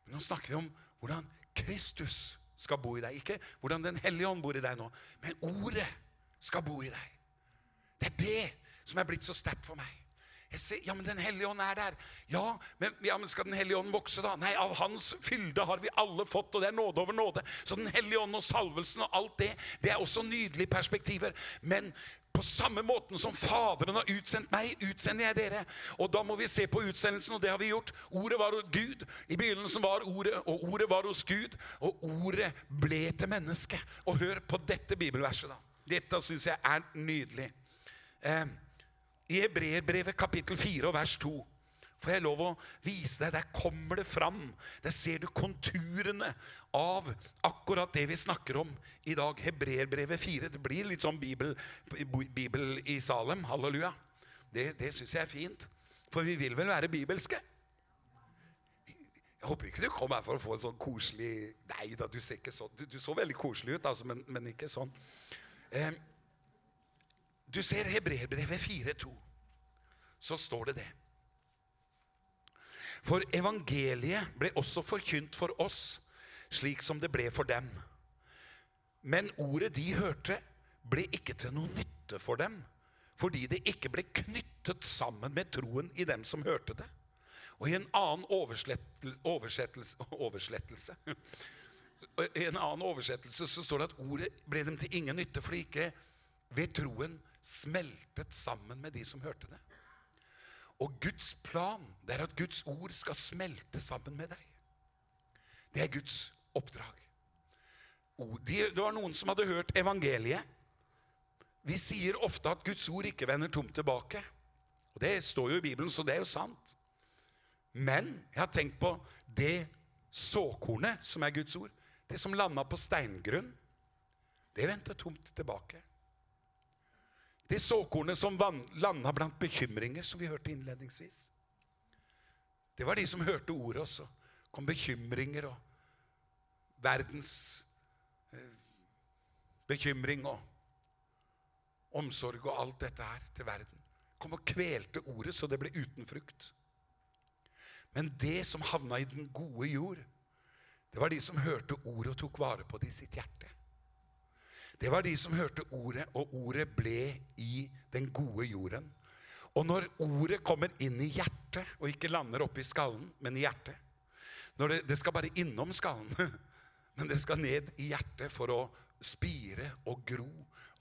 Men nå snakker vi om hvordan Kristus skal bo i deg. Ikke hvordan Den hellige ånd bor i deg nå, men ordet skal bo i deg. Det er det som er blitt så sterkt for meg. Jeg ser, ja, men Den hellige ånd er der. Ja men, ja, men skal Den hellige ånd vokse, da? Nei, av Hans fylde har vi alle fått, og det er nåde over nåde. Så Den hellige ånd og salvelsen og alt det, det er også nydelige perspektiver. Men på samme måten som Faderen har utsendt meg, utsender jeg dere. Og da må vi se på utsendelsen, og det har vi gjort. Ordet var Gud. I begynnelsen var Ordet, og Ordet var hos Gud. Og Ordet ble til menneske. Og hør på dette bibelverset, da. Dette syns jeg er nydelig. Eh, I Hebreerbrevet kapittel 4 og vers 2 får jeg lov å vise deg. Der kommer det fram. Der ser du konturene av akkurat det vi snakker om i dag. Hebreerbrevet 4. Det blir litt sånn bibel, bibel i Salem. Halleluja. Det, det syns jeg er fint. For vi vil vel være bibelske? Jeg håper ikke du kom her for å få en sånn koselig Nei da, du ser ikke sånn. Du, du så veldig koselig ut, altså, men, men ikke sånn. Eh, du ser Hebreerbrevet 4,2. Så står det det. For evangeliet ble også forkynt for oss, slik som det ble for dem. Men ordet de hørte, ble ikke til noe nytte for dem, fordi det ikke ble knyttet sammen med troen i dem som hørte det. Og i en annen oversettelse, oversettelse I en annen oversettelse så står det at ordet ble dem til ingen nytte, fordi ikke ved troen smeltet sammen med de som hørte det. Og Guds plan det er at Guds ord skal smelte sammen med deg. Det er Guds oppdrag. Det var noen som hadde hørt evangeliet. Vi sier ofte at Guds ord ikke vender tomt tilbake. Og Det står jo i Bibelen, så det er jo sant. Men jeg har tenkt på det såkornet som er Guds ord. Det som landa på steingrunn. Det vendte tomt tilbake. Det såkornene som landa blant bekymringer, som vi hørte innledningsvis. Det var de som hørte ordet også. kom bekymringer og verdens eh, bekymring og omsorg og alt dette her til verden. Kom og kvelte ordet så det ble uten frukt. Men det som havna i den gode jord, det var de som hørte ordet og tok vare på det i sitt hjerte. Det var de som hørte ordet, og ordet ble i den gode jorden. Og når ordet kommer inn i hjertet, og ikke lander oppi skallen, men i hjertet det, det, skal bare innom skallen, <laughs> men det skal ned i hjertet for å spire og gro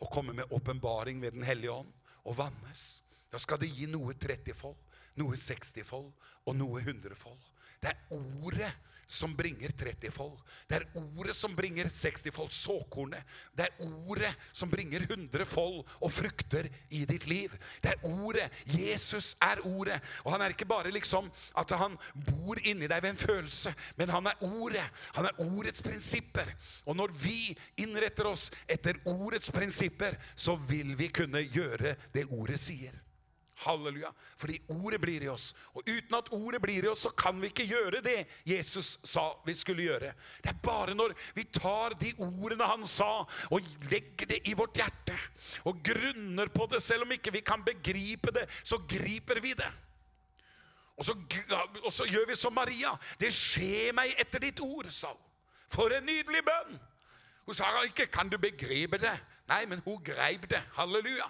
og komme med åpenbaring ved Den hellige ånd og vannes. Da skal det gi noe 30-fold, noe 60-fold og noe 100-fold. Det er ordet som bringer 30-fold. Det er ordet som bringer 60-fold, såkornet. Det er ordet som bringer 100-fold og frukter i ditt liv. Det er ordet. Jesus er ordet. Og han er ikke bare liksom at han bor inni deg ved en følelse, men han er ordet. Han er ordets prinsipper. Og når vi innretter oss etter ordets prinsipper, så vil vi kunne gjøre det ordet sier. Halleluja. Fordi ordet blir i oss. Og uten at ordet blir i oss, så kan vi ikke gjøre det Jesus sa vi skulle gjøre. Det er bare når vi tar de ordene han sa, og legger det i vårt hjerte, og grunner på det, selv om ikke vi kan begripe det, så griper vi det. Og så, og så gjør vi som Maria. Det skjer meg etter ditt ord, sa hun. For en nydelig bønn! Hun sa ikke 'kan du begripe det'? Nei, men hun greip det. Halleluja.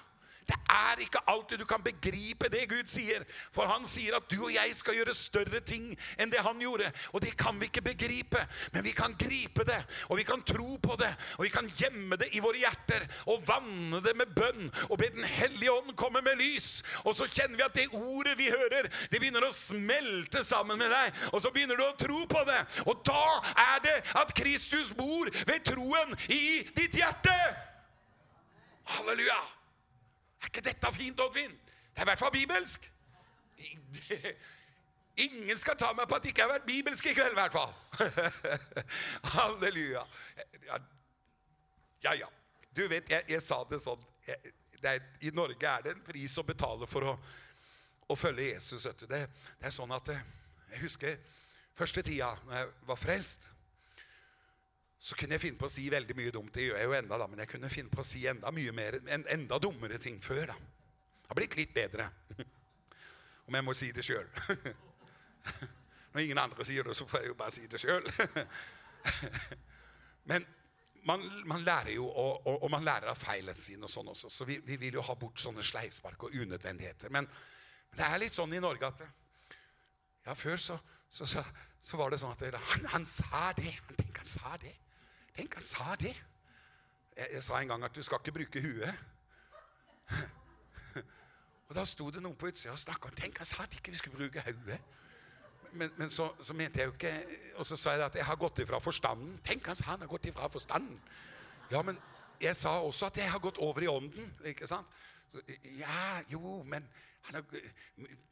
Det er ikke alltid du kan begripe det Gud sier. For han sier at du og jeg skal gjøre større ting enn det han gjorde. Og det kan vi ikke begripe, men vi kan gripe det. Og vi kan tro på det. Og vi kan gjemme det i våre hjerter og vanne det med bønn. Og be Den hellige ånd komme med lys. Og så kjenner vi at det ordet vi hører, det begynner å smelte sammen med deg. Og så begynner du å tro på det. Og da er det at Kristus bor ved troen i ditt hjerte. Halleluja. Er ikke dette fint, Oddvin? Det er i hvert fall bibelsk. <laughs> Ingen skal ta meg på at det ikke har vært bibelsk i kveld, i hvert fall. <laughs> Halleluja. Ja, ja. Du vet, jeg, jeg sa det sånn jeg, det er, I Norge er det en pris å betale for å, å følge Jesus. Det, det, er sånn at eh, Jeg husker første tida når jeg var frelst så kunne jeg finne på å si veldig mye dumt. Det gjør jeg jo enda da, men jeg kunne finne på å si enda mye mer, en, enda dummere ting før. da. Det har blitt litt bedre. <laughs> Om jeg må si det sjøl. <laughs> Når ingen andre sier det, så får jeg jo bare si det sjøl. <laughs> Men man, man, lærer jo, og, og, og, man lærer av feilene sine, og sånn også, så vi, vi, vil jo ha bort sånne sleivspark og unødvendigheter. Men, det er litt sånn i Norge at ja, Før så, så, så, så var det sånn at han, han, sa det. Han tenker han sa det. Tenk, han sa det. Jeg, jeg sa en gang at du skal ikke bruke huet. Og Da sto det noen på utsida og snakka. Tenk, han sa at ikke vi skulle bruke hodet. Men, men så, så, mente jeg jo ikke Og så sa jeg at jeg har gått ifra forstanden. Tenk, han sa han har gått ifra forstanden. Ja, men jeg sa også at jeg har gått over i ånden. ikke sant? Ja, jo, men har,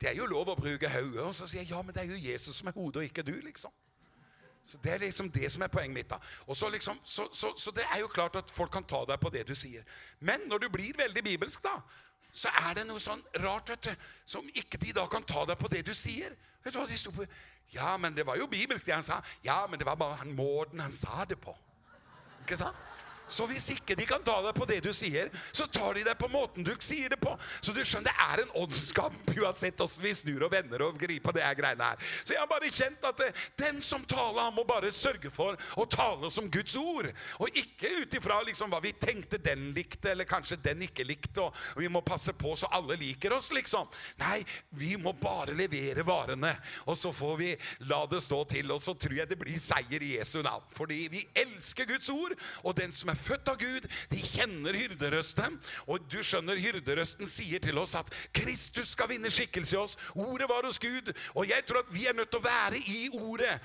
Det er jo lov å bruke hodet. Og så sier jeg ja, men det er jo Jesus som er hodet, og ikke du, liksom. Så Det er liksom det som er poenget mitt. da. Og så, liksom, så, så, så, det er jo klart at folk kan ta deg på det du sier. Men når du blir veldig bibelsk, da, så er det noe sånn rart vet du, som ikke de da kan ta deg på det du sier. Vet du hva de sto på? Ja, men det var jo bibelsk, det han sa. Ja, men det var bare han måten han sa det på. Ikke sant? Så hvis ikke de kan ta deg på det du sier, så tar de deg på måten du sier det på. Så du skjønner, det er en åndskamp uansett hvordan vi snur og vender og griper det her greiene her. Så jeg har bare kjent at det, den som taler, han må bare sørge for å tale som Guds ord. Og ikke ut ifra liksom hva vi tenkte den likte, eller kanskje den ikke likte, og vi må passe på så alle liker oss, liksom. Nei, vi må bare levere varene, og så får vi la det stå til. Og så tror jeg det blir seier i Jesu navn. Fordi vi elsker Guds ord, og den som er er født av Gud, de kjenner hyrderøsten. Og du skjønner, hyrderøsten sier til oss at Kristus skal vinne skikkelse i oss. Ordet var hos Gud. Og jeg tror at vi er nødt til å være i ordet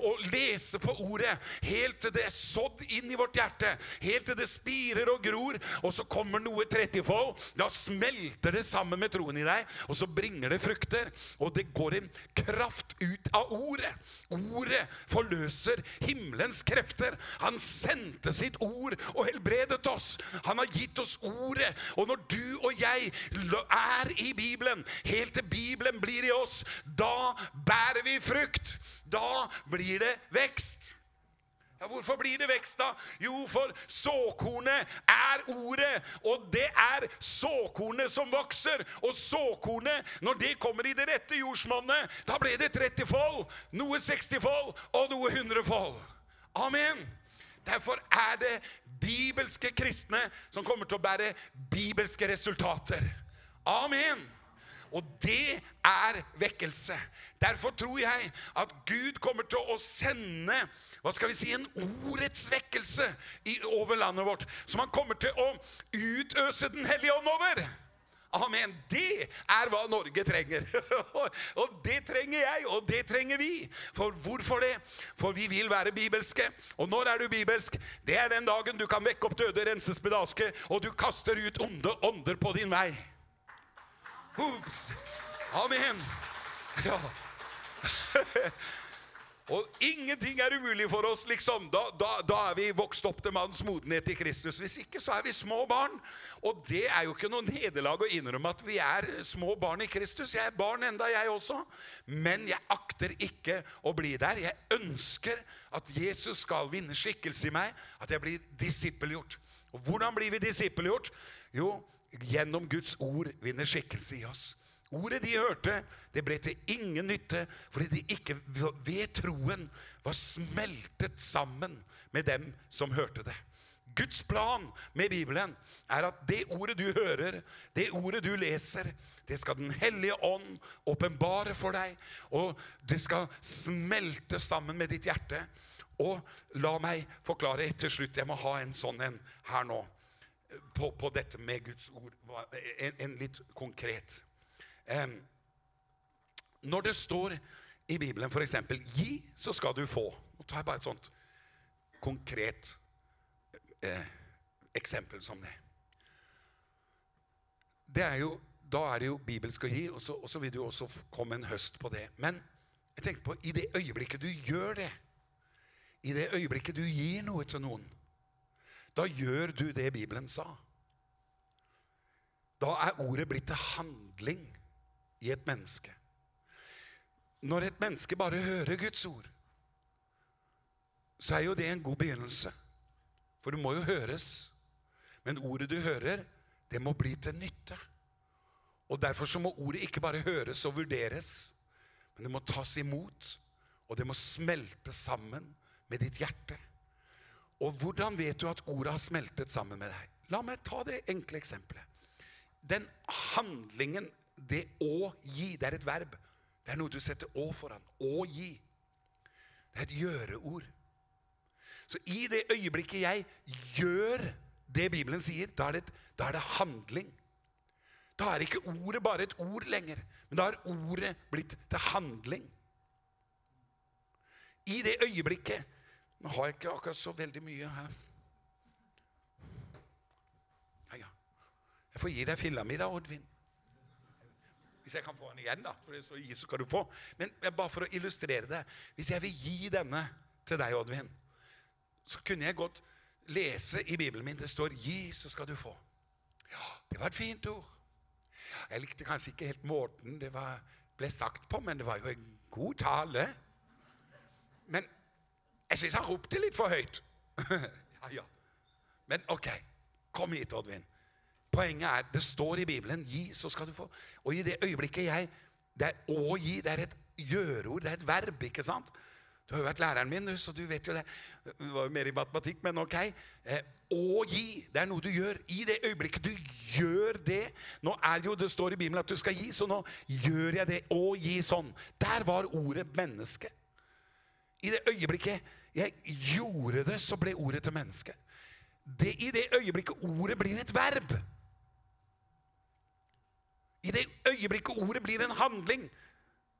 og lese på ordet helt til det er sådd inn i vårt hjerte. Helt til det spirer og gror, og så kommer noe trettifold. Da smelter det sammen med troen i deg, og så bringer det frukter. Og det går en kraft ut av ordet. Ordet forløser himmelens krefter. Han sendte sitt ord og helbredet oss. Han har gitt oss ordet. Og når du og jeg er i Bibelen, helt til Bibelen blir i oss, da bærer vi frukt. Da blir det vekst. Ja, Hvorfor blir det vekst, da? Jo, for såkornet er ordet. Og det er såkornet som vokser. Og såkornet, når det kommer i det rette jordsmonnet, da ble det 30-fold, noe 60-fold og noe 100-fold. Amen. Derfor er det bibelske kristne som kommer til å bære bibelske resultater. Amen. Og det er vekkelse. Derfor tror jeg at Gud kommer til å sende hva skal vi si, en ordets vekkelse over landet vårt. Som han kommer til å utøse Den hellige ånd over. Amen. Det er hva Norge trenger. <laughs> og det trenger jeg, og det trenger vi. For hvorfor det? For vi vil være bibelske. Og når er du bibelsk? Det er den dagen du kan vekke opp døde, rense spedalske, og du kaster ut onde ånder på din vei. Ups. Amen. Ja. <laughs> Og ingenting er umulig for oss, liksom. Da, da, da, er vi vokst opp til manns modenhet i Kristus. Hvis ikke, så er vi små barn. Og det er jo ikke noe nederlag å innrømme at vi er små barn i Kristus. Jeg er barn enda, jeg også. Men jeg akter ikke å bli der. Jeg ønsker at Jesus skal vinne skikkelse i meg, at jeg blir disippelgjort. Og hvordan blir vi disippelgjort? Jo, gjennom Guds ord vinner skikkelse i oss. Ordet de hørte, det ble til ingen nytte fordi de ikke ved troen var smeltet sammen med dem som hørte det. Guds plan med Bibelen er at det ordet du hører, det ordet du leser, det skal Den hellige ånd åpenbare for deg, og det skal smelte sammen med ditt hjerte. Og la meg forklare til slutt. Jeg må ha en sånn en her nå. På, på dette med Guds ord. En, en litt konkret. Når det står i Bibelen f.eks.: Gi, så skal du få. Nå tar jeg bare et sånt konkret eh, eksempel som det. det er jo, da er det jo bibelsk å gi, og så, og så vil det jo også komme en høst på det. Men jeg tenker på i det øyeblikket du gjør det, i det øyeblikket du gir noe til noen, da gjør du det Bibelen sa. Da er ordet blitt til handling i et menneske. Når et menneske bare hører Guds ord, så er jo det en god begynnelse. For det må jo høres. Men ordet du hører, det må bli til nytte. Og Derfor så må ordet ikke bare høres og vurderes, men det må tas imot, og det må smelte sammen med ditt hjerte. Og hvordan vet du at ordet har smeltet sammen med deg? La meg ta det enkle eksempelet. Den handlingen det å gi, det er et verb. Det er noe du setter å foran. Å gi. Det er et gjøreord. Så i det øyeblikket jeg gjør det Bibelen sier, da er det, da er det handling. Da er ikke ordet bare et ord lenger, men da har ordet blitt til handling. I det øyeblikket Nå har jeg ikke akkurat så veldig mye her. Jeg får gi deg filla mi, da, Oddvin. Hvis jeg kan få den igjen, da. For det står gi, så skal du få. Men bare for å illustrere det. Hvis jeg vil gi denne til deg, Oddvin, så kunne jeg godt lese i Bibelen min. Det står 'gi, så skal du få'. Ja, det var et fint ord. Jeg likte kanskje ikke helt måten det var, ble sagt på, men det var jo en god tale. Men jeg syns han ropte litt for høyt. <laughs> ja, ja. Men ok, kom hit, Oddvin. Poenget er, det står i Bibelen 'gi, så skal du få'. Og i det øyeblikket jeg Det er å gi. Det er et gjøreord, det er et verb. ikke sant? Du har jo vært læreren min, så du vet jo det. Det var jo mer i matematikk, men ok. Eh, å gi, det er noe du gjør. I det øyeblikket du gjør det Nå er jo, det står i Bibelen at du skal gi, så nå gjør jeg det. Å gi sånn. Der var ordet menneske. I det øyeblikket jeg gjorde det, så ble ordet til menneske. Det, I det øyeblikket ordet blir et verb. I det øyeblikket ordet blir en handling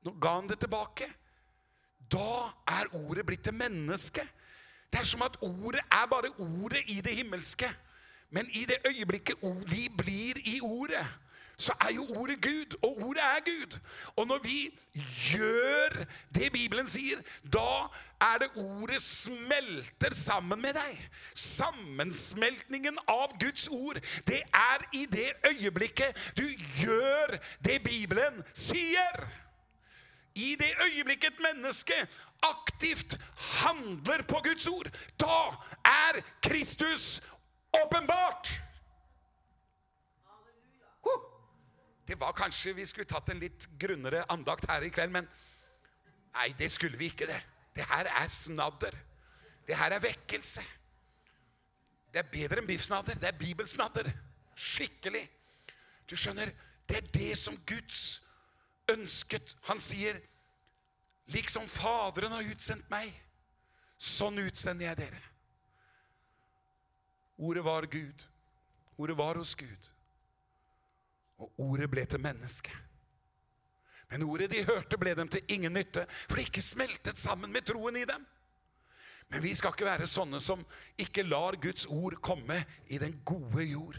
Nå ga han det tilbake. Da er ordet blitt til menneske. Det er som at ordet er bare ordet i det himmelske. Men i det øyeblikket vi blir i ordet, så er jo ordet Gud, og ordet er Gud. Og når vi gjør det Bibelen sier, da er det ordet smelter sammen med deg. Sammensmeltningen av Guds ord, det er i det øyeblikket du gjør det Bibelen sier. I det øyeblikket et menneske aktivt handler på Guds ord, da er Kristus åpenbart. Det var kanskje vi skulle tatt en litt grunnere andakt her i kveld, men nei, det skulle vi ikke. Det Det her er snadder. Det her er vekkelse. Det er bedre enn biffsnadder. Det er bibelsnadder. Skikkelig. Du skjønner, det er det som Guds ønsket. Han sier, 'Liksom Faderen har utsendt meg, sånn utsender jeg dere'. Ordet var Gud. Ordet var hos Gud. Og ordet ble til menneske. Men ordet de hørte, ble dem til ingen nytte, for det ikke smeltet sammen med troen i dem. Men vi skal ikke være sånne som ikke lar Guds ord komme i den gode jord.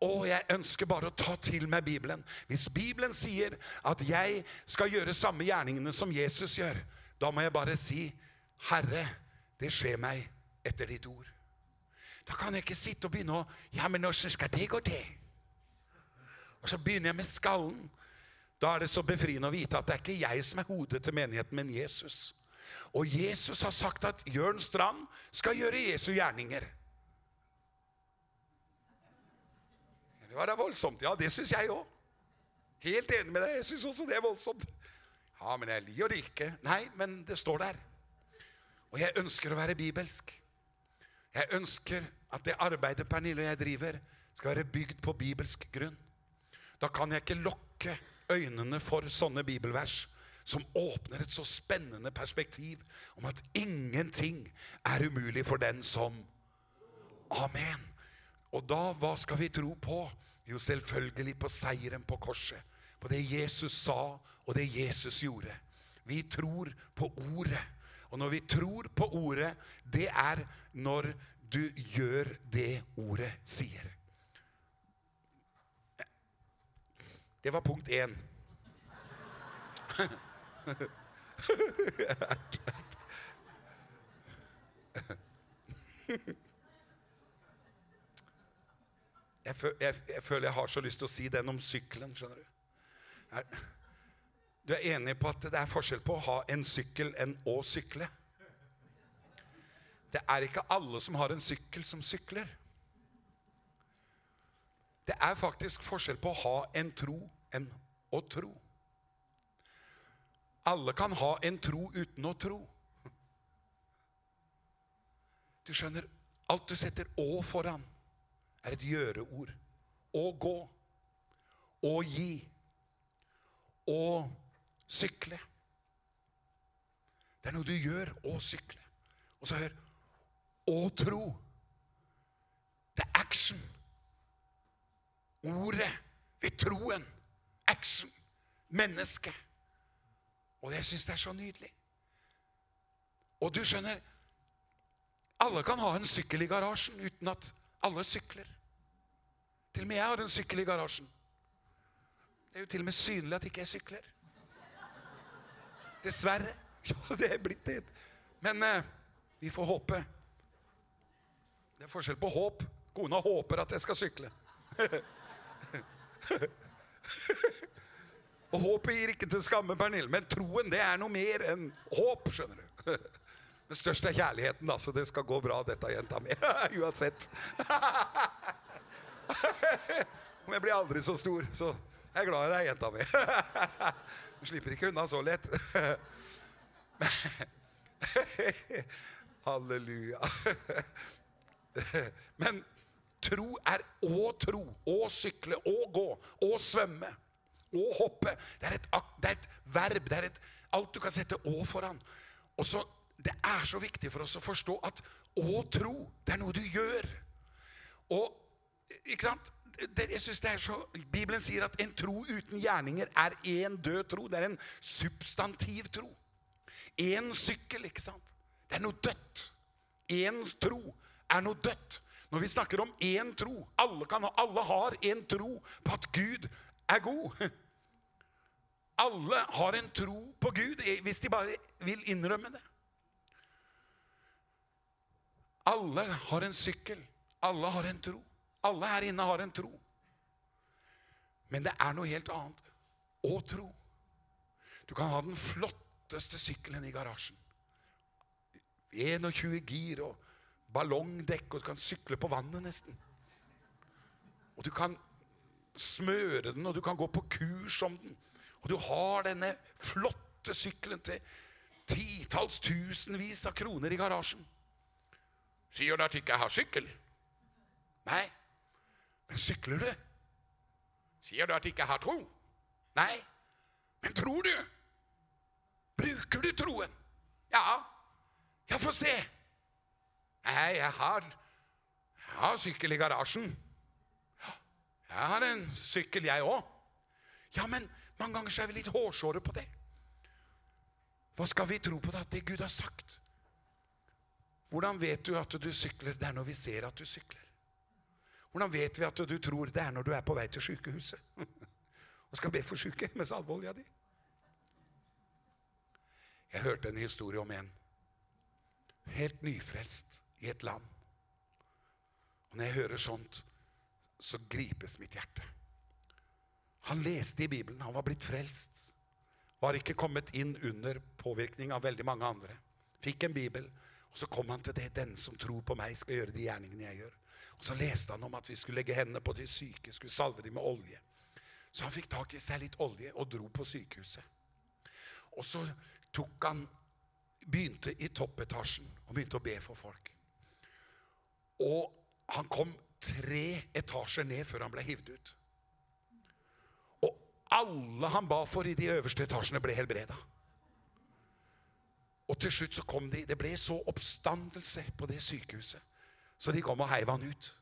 Og jeg ønsker bare å ta til meg Bibelen. Hvis Bibelen sier at jeg skal gjøre samme gjerningene som Jesus gjør, da må jeg bare si, 'Herre, det skjer meg etter ditt ord'. Da kan jeg ikke sitte og begynne å Ja, men åssen skal det gå til? Og så begynner jeg med skallen. Da er det så befriende å vite at det er ikke jeg som er hodet til menigheten, men Jesus. Og Jesus har sagt at Jørn Strand skal gjøre Jesu gjerninger. Det var da voldsomt. Ja, det syns jeg òg. Helt enig med deg. Jeg syns også det er voldsomt. Ja, men jeg liker det ikke. Nei, men det står der. Og jeg ønsker å være bibelsk. Jeg ønsker at det arbeidet Pernille og jeg driver, skal være bygd på bibelsk grunn. Da kan jeg ikke lukke øynene for sånne bibelvers som åpner et så spennende perspektiv om at ingenting er umulig for den som Amen. Og da, hva skal vi tro på? Jo, selvfølgelig på seieren på korset. På det Jesus sa, og det Jesus gjorde. Vi tror på ordet. Og når vi tror på ordet, det er når du gjør det ordet sier. Det var punkt én. Jeg, jeg, jeg, føler jeg har så lyst til å si den om sykkelen. skjønner Du Du er enig på at det er forskjell på å ha en sykkel enn å sykle? Det er ikke alle som har en sykkel, som sykler. Det er faktisk forskjell på å ha en tro enn å tro. Alle kan ha en tro uten å tro. Du skjønner, alt du setter 'å' foran, er et gjøreord. Å gå. Å gi. å sykle. Det er noe du gjør å sykle. Og så hør å tro. Det er action. Ordet ved troen. Action. Menneske. Og jeg syns det er så nydelig. Og du skjønner Alle kan ha en sykkel i garasjen uten at alle sykler. Til og med jeg har en sykkel i garasjen. Det er jo til og med synlig at ikke jeg sykler. Dessverre. <laughs> Ja, det er blitt det. Men eh, vi får håpe. Det er forskjell på håp. Kona håper at jeg skal sykle. <laughs> <laughs> Og håpet gir ikke til skamme, Pernille, men troen det er noe mer enn håp. skjønner du. <laughs> Den største er kjærligheten, da, så det skal gå bra, dette jenta mi. <laughs> Uansett. Om jeg blir aldri så stor, så jeg er glad i deg, jenta mi. Du slipper ikke unna så lett. Halleluja. Men tro er å tro, å sykle, å gå, å svømme, å hoppe. Det er et, det er et verb. Det er et, alt du kan sette å foran. Og så, Det er så viktig for oss å forstå at å tro, det er noe du gjør. Og ikke sant? Det, jeg synes det er så, Bibelen sier at en tro uten gjerninger er én død tro. Det er en substantiv tro. Én sykkel, ikke sant? Det er noe dødt. Én tro er noe dødt. Når vi snakker om én tro Alle, kan, alle har en tro på at Gud er god. <laughs> Alle har en tro på Gud hvis de bare vil innrømme det. Alle har en sykkel. Alle har en tro. Alle her inne har en tro. Men det er noe helt annet å tro. Du kan ha den flotteste sykkelen i garasjen. 21 gir og ballongdekk, og du kan sykle på vannet nesten. Og du kan smøre den, og du kan gå på kurs om den. Og du har denne flotte sykkelen til titalls tusenvis av kroner i garasjen. Sier du at du ikke har sykkel? Nei. Men sykler du? Sier du at du ikke har tro? Nei. Men tror du? Bruker du troen? Ja. Ja, få se. Nei, jeg har, jeg har sykkel i garasjen. Jeg har en sykkel, jeg òg. Ja, men mange ganger så er vi litt hårsåre på det. Hva skal vi tro på da? Det Gud har sagt. Hvordan vet du at du sykler? Det er når vi ser at du sykler. Hvordan vet vi at du tror det er når du er på vei til sykehuset <laughs> og skal be for syke med salveolja di? Jeg hørte en historie om en helt nyfrelst i et land. Og Når jeg hører sånt, så gripes mitt hjerte. Han leste i Bibelen, han var blitt frelst. Var ikke kommet inn under påvirkning av veldig mange andre. Fikk en bibel, og så kom han til det. Den som tror på meg, skal gjøre de gjerningene jeg gjør. Og Så leste han om at vi skulle legge hendene på de syke, skulle salve dem med olje. Så han fikk tak i seg litt olje og dro på sykehuset. Og så tok han Begynte i toppetasjen og begynte å be for folk. Og han kom tre etasjer ned før han ble hivd ut. Og alle han ba for i de øverste etasjene, ble helbreda. Og til slutt så kom de Det ble så oppstandelse på det sykehuset, så de kom og heiv han ut.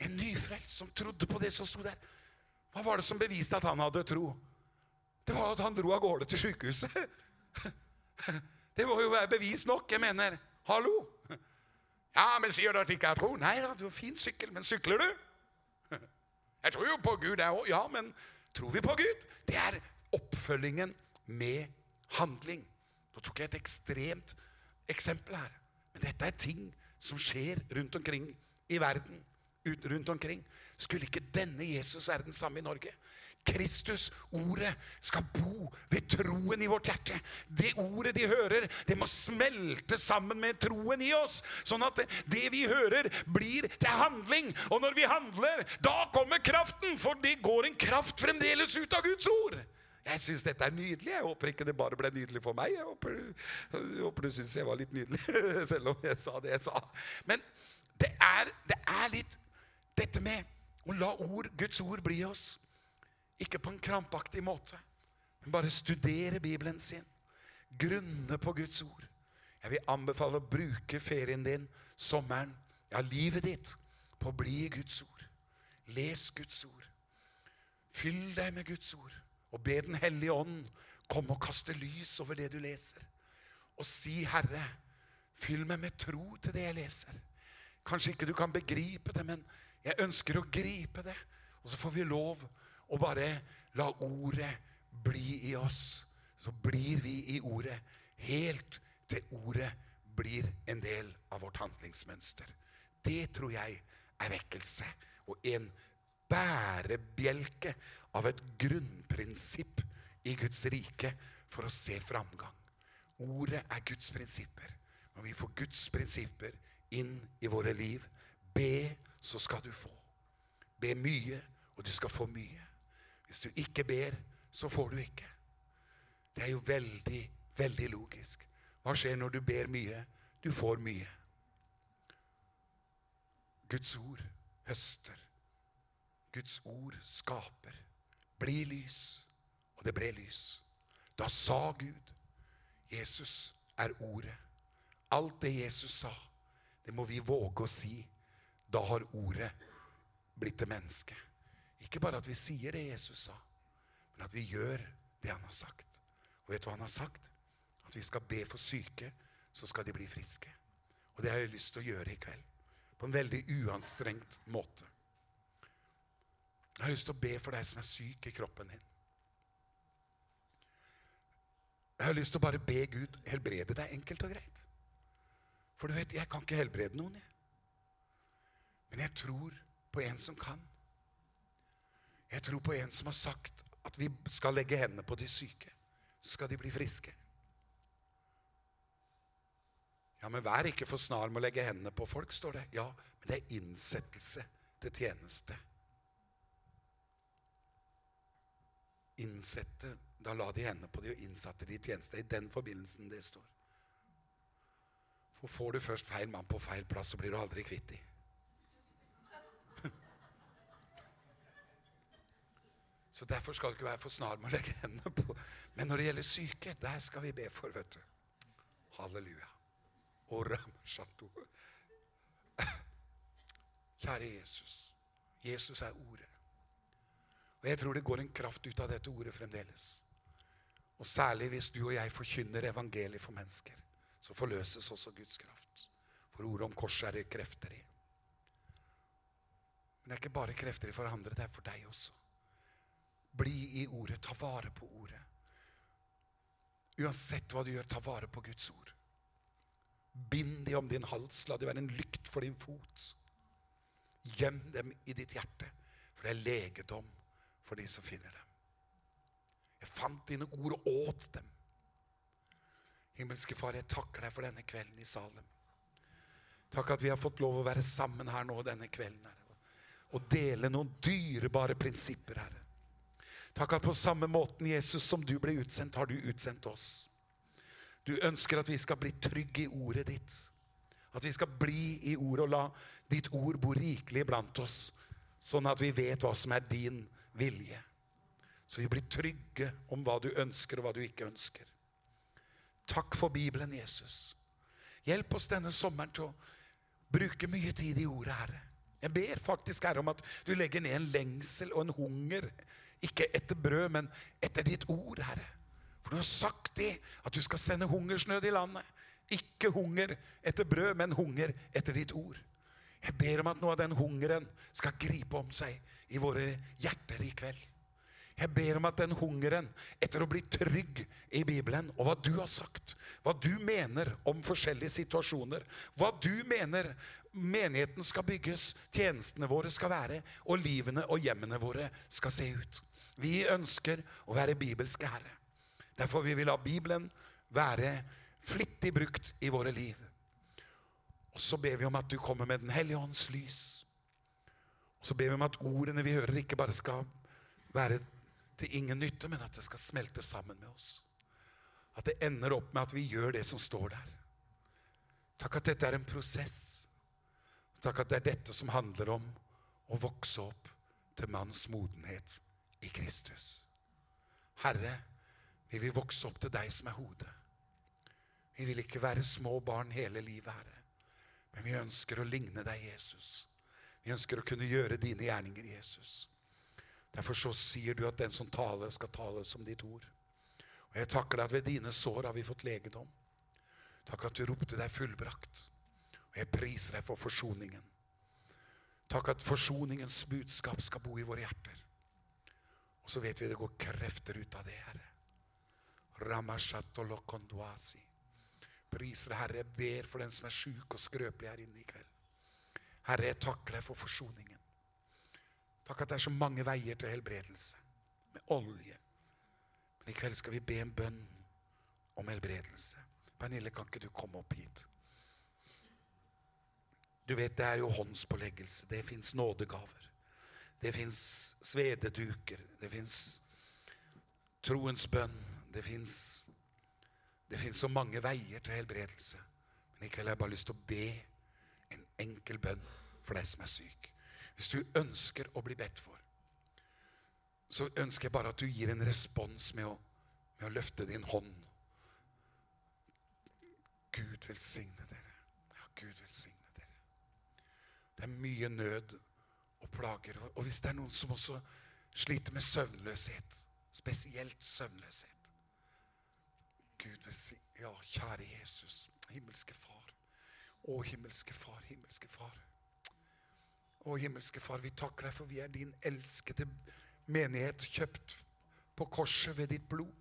En nyfrelst som trodde på det som sto der. Hva var det som beviste at han hadde tro? Det var at han dro av gårde til sykehuset. <laughs> Det må jo være bevis nok. Jeg mener, hallo! Ja, men sier du at du ikke har tro? Nei da, du har fin sykkel, men sykler du? <laughs> Jeg tror jo på Gud, jeg òg. Ja, men tror vi på Gud? Det er oppfølgingen med handling. Nå tok jeg et ekstremt eksempel her. Men dette er ting som skjer rundt omkring i verden. rundt omkring. Skulle ikke denne Jesus være den samme i Norge? Kristus, ordet, skal bo ved troen i vårt hjerte. Det ordet de hører, det må smelte sammen med troen i oss. Sånn at det vi hører, blir til handling. Og når vi handler, da kommer kraften. For det går en kraft fremdeles ut av Guds ord. Jeg syns dette er nydelig. Jeg håper ikke det bare ble nydelig for meg. Jeg håper, jeg håper du syns jeg var litt nydelig, <laughs> selv om jeg sa det jeg sa. Men det er, det er litt dette med å la ord, Guds ord bli oss Ikke på en krampaktig måte, men bare studere Bibelen sin. Grunne på Guds ord. Jeg vil anbefale å bruke ferien din, sommeren, ja, livet ditt, på å bli Guds ord. Les Guds ord. Fyll deg med Guds ord, og be Den hellige ånd komme og kaste lys over det du leser. Og si, Herre, fyll meg med tro til det jeg leser. Kanskje ikke du kan begripe det, men jeg ønsker å gripe det. Og så får vi lov å bare la ordet bli i oss. Så blir vi i ordet helt til ordet blir en del av vårt handlingsmønster. Det tror jeg er vekkelse og en bærebjelke av et grunnprinsipp i Guds rike for å se framgang. Ordet er Guds prinsipper. Når vi får Guds prinsipper inn i våre liv, be, så skal du få. Be mye, og du skal få mye. Hvis du ikke ber, så får du ikke. Det er jo veldig, veldig logisk. Hva skjer når du ber mye? Du får mye. Guds ord høster. Guds ord skaper. Bli lys. Og det ble lys. Da sa Gud Jesus er ordet. Alt det Jesus sa, det må vi våge å si. Da har ordet blitt til menneske. Ikke bare at vi sier det Jesus sa, men at vi gjør det han har sagt. Og vet du hva han har sagt? At vi skal be for syke, så skal de bli friske. Og det har jeg lyst til å gjøre i kveld. På en veldig uanstrengt måte. Jeg har lyst til å be for deg som er syk i kroppen din. Jeg har lyst til å bare be Gud helbrede deg enkelt og greit. For du vet, jeg kan ikke helbrede noen, jeg. Men jeg tror på en som kan. Jeg tror på en som har sagt at vi skal legge hendene på de syke. Så skal de bli friske. Ja, men vær ikke for snar med å legge hendene på folk, står det. Ja, men det er innsettelse til tjeneste. Innsette Da la de hendene på de og innsatte de i tjeneste. I den forbindelsen det står. For får du først feil mann på feil plass, så blir du aldri kvitt de. Så Derfor skal du ikke være for snar med å legge hendene på. Men når det gjelder syke, der skal vi be for, vet du. Halleluja. Kjære Jesus. Jesus er ordet. Og jeg tror det går en kraft ut av dette ordet fremdeles. Og særlig hvis du og jeg forkynner evangeliet for mennesker, så forløses også Guds kraft. For ordet om korset er det krefter i. Men det er ikke bare krefter i for andre, det er for deg også. Bli i ordet. Ta vare på ordet. Uansett hva du gjør, ta vare på Guds ord. Bind de om din hals, la de være en lykt for din fot. Gjem dem i ditt hjerte, for det er legedom for de som finner dem. Jeg fant dine ord og åt dem. Himmelske Far, jeg takker deg for denne kvelden i Salem. Takk at vi har fått lov å være sammen her nå denne kvelden. Herre, og dele noen dyrebare prinsipper, Herre. Takk at på samme måten, Jesus, som du ble utsendt, har du utsendt oss. Du ønsker at vi skal bli trygge i ordet ditt. At vi skal bli i ordet og la ditt ord bo rikelig blant oss, sånn at vi vet hva som er din vilje. Så vi blir trygge om hva du ønsker, og hva du ikke ønsker. Takk for Bibelen, Jesus. Hjelp oss denne sommeren til å bruke mye tid i ordet, Herre. Jeg ber faktisk, Herre, om at du legger ned en lengsel og en hunger ikke etter brød, men etter ditt ord, Herre. For du har sagt det, at du skal sende hungersnød i landet. Ikke hunger etter brød, men hunger etter ditt ord. Jeg ber om at noe av den hungeren skal gripe om seg i våre hjerter i kveld. Jeg ber om at den hungeren etter å bli trygg i Bibelen, og hva du har sagt, hva du mener om forskjellige situasjoner, hva du mener menigheten skal bygges, tjenestene våre skal være, og livene og hjemmene våre skal se ut. Vi ønsker å være bibelske herre. Derfor vi vil la Bibelen være flittig brukt i våre liv. Og så ber vi om at du kommer med Den hellige ånds lys. Og så ber vi om at ordene vi hører, ikke bare skal være til ingen nytte, men at det skal smelte sammen med oss. At det ender opp med at vi gjør det som står der. Takk at dette er en prosess. Takk at det er dette som handler om å vokse opp til manns modenhet i Kristus. Herre, vi vil vokse opp til deg som er hodet. Vi vil ikke være små barn hele livet, Herre. Men vi ønsker å ligne deg, Jesus. Vi ønsker å kunne gjøre dine gjerninger, Jesus. Derfor så sier du at den som taler, skal tale som ditt ord. Og jeg takker deg at ved dine sår har vi fått legedom. Takk at du ropte deg fullbrakt. Og jeg priser deg for forsoningen. Takk at forsoningens budskap skal bo i våre hjerter. Og så vet vi det går krefter ut av det, Herre. Ramashatolokondwasi. Priser Herre. Jeg ber for den som er sjuk og skrøpelig her inne i kveld. Herre, jeg takker deg for forsoningen. Takk at det er så mange veier til helbredelse. Med olje. Men i kveld skal vi be en bønn om helbredelse. Pernille, kan ikke du komme opp hit? Du vet, det er jo håndspåleggelse. Det fins nådegaver. Det fins svededuker. Det fins troens bønn. Det fins det fins så mange veier til helbredelse. Men i kveld har jeg bare lyst til å be en enkel bønn for deg som er syk. Hvis du ønsker å bli bedt for, så ønsker jeg bare at du gir en respons med å, med å løfte din hånd. Gud velsigne dere. Ja, Gud velsigne dere. Det er mye nød og plager. Og hvis det er noen som også sliter med søvnløshet, spesielt søvnløshet Gud velsigne Ja, kjære Jesus, himmelske Far. Å, himmelske Far, himmelske Far. Å, himmelske Far, vi takker deg for vi er din elskede menighet, kjøpt på korset ved ditt blod.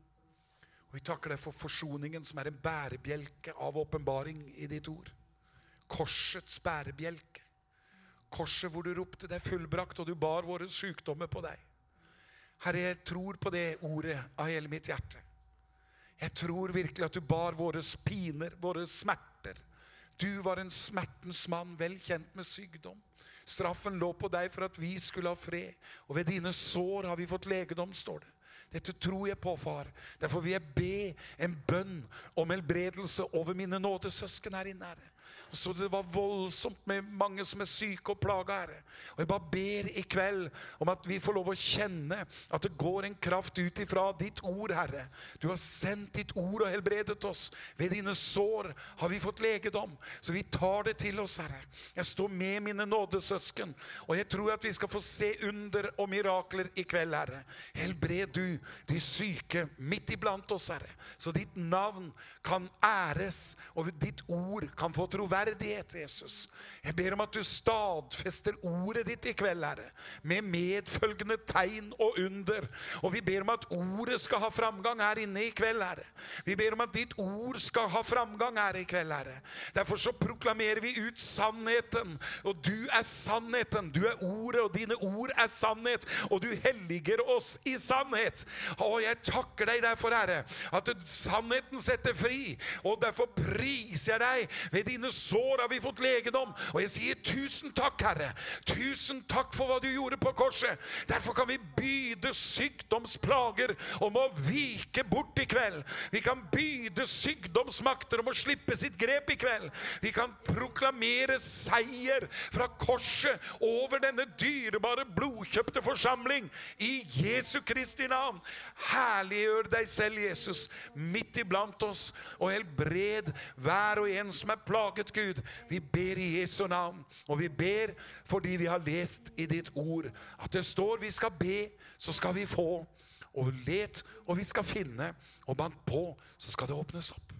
Og Vi takker deg for forsoningen, som er en bærebjelke av åpenbaring i ditt ord. Korsets bærebjelke. Korset hvor du ropte deg fullbrakt, og du bar våre sykdommer på deg. Herre, jeg tror på det ordet av hele mitt hjerte. Jeg tror virkelig at du bar våre piner, våre smerter. Du var en smertens mann, vel kjent med sykdom. Straffen lå på deg for at vi skulle ha fred, og ved dine sår har vi fått legedom, står det. Dette tror jeg på, far. Derfor vil jeg be en bønn om helbredelse over mine nådesøsken her inne. Herre. Så det var voldsomt med mange som er syke og plaga, Herre. Og jeg bare ber i kveld om at vi får lov å kjenne at det går en kraft ut ifra ditt ord, Herre. Du har sendt ditt ord og helbredet oss. Ved dine sår har vi fått legedom. Så vi tar det til oss, Herre. Jeg står med mine nådesøsken, og jeg tror at vi skal få se under og mirakler i kveld, Herre. Helbred du de syke midt iblant oss, Herre. Så ditt navn kan æres, og ditt ord kan få troverdighet, Jesus. Jeg ber om at du stadfester ordet ditt i kveld, Herre, med medfølgende tegn og under. Og vi ber om at ordet skal ha framgang her inne i kveld, Herre. Vi ber om at ditt ord skal ha framgang her i kveld, Herre. Derfor så proklamerer vi ut sannheten, og du er sannheten. Du er ordet, og dine ord er sannhet, og du helliger oss i sannhet. Og jeg takker deg derfor, Herre, at sannheten setter fri, og derfor priser jeg deg. Ved dine sår har vi fått legedom. Og jeg sier tusen takk, Herre. Tusen takk for hva du gjorde på korset. Derfor kan vi byde sykdomsplager om å vike bort i kveld. Vi kan byde sykdomsmakter om å slippe sitt grep i kveld. Vi kan proklamere seier fra korset over denne dyrebare, blodkjøpte forsamling i Jesu Kristi navn. Herliggjør deg selv, Jesus, midt iblant oss, og helbred hver og en som er plaget, Gud. Vi ber i Jesu navn, og vi ber fordi vi har lest i ditt ord at det står vi skal be, så skal vi få. Og let, og vi skal finne. Og bank på, så skal det åpnes opp.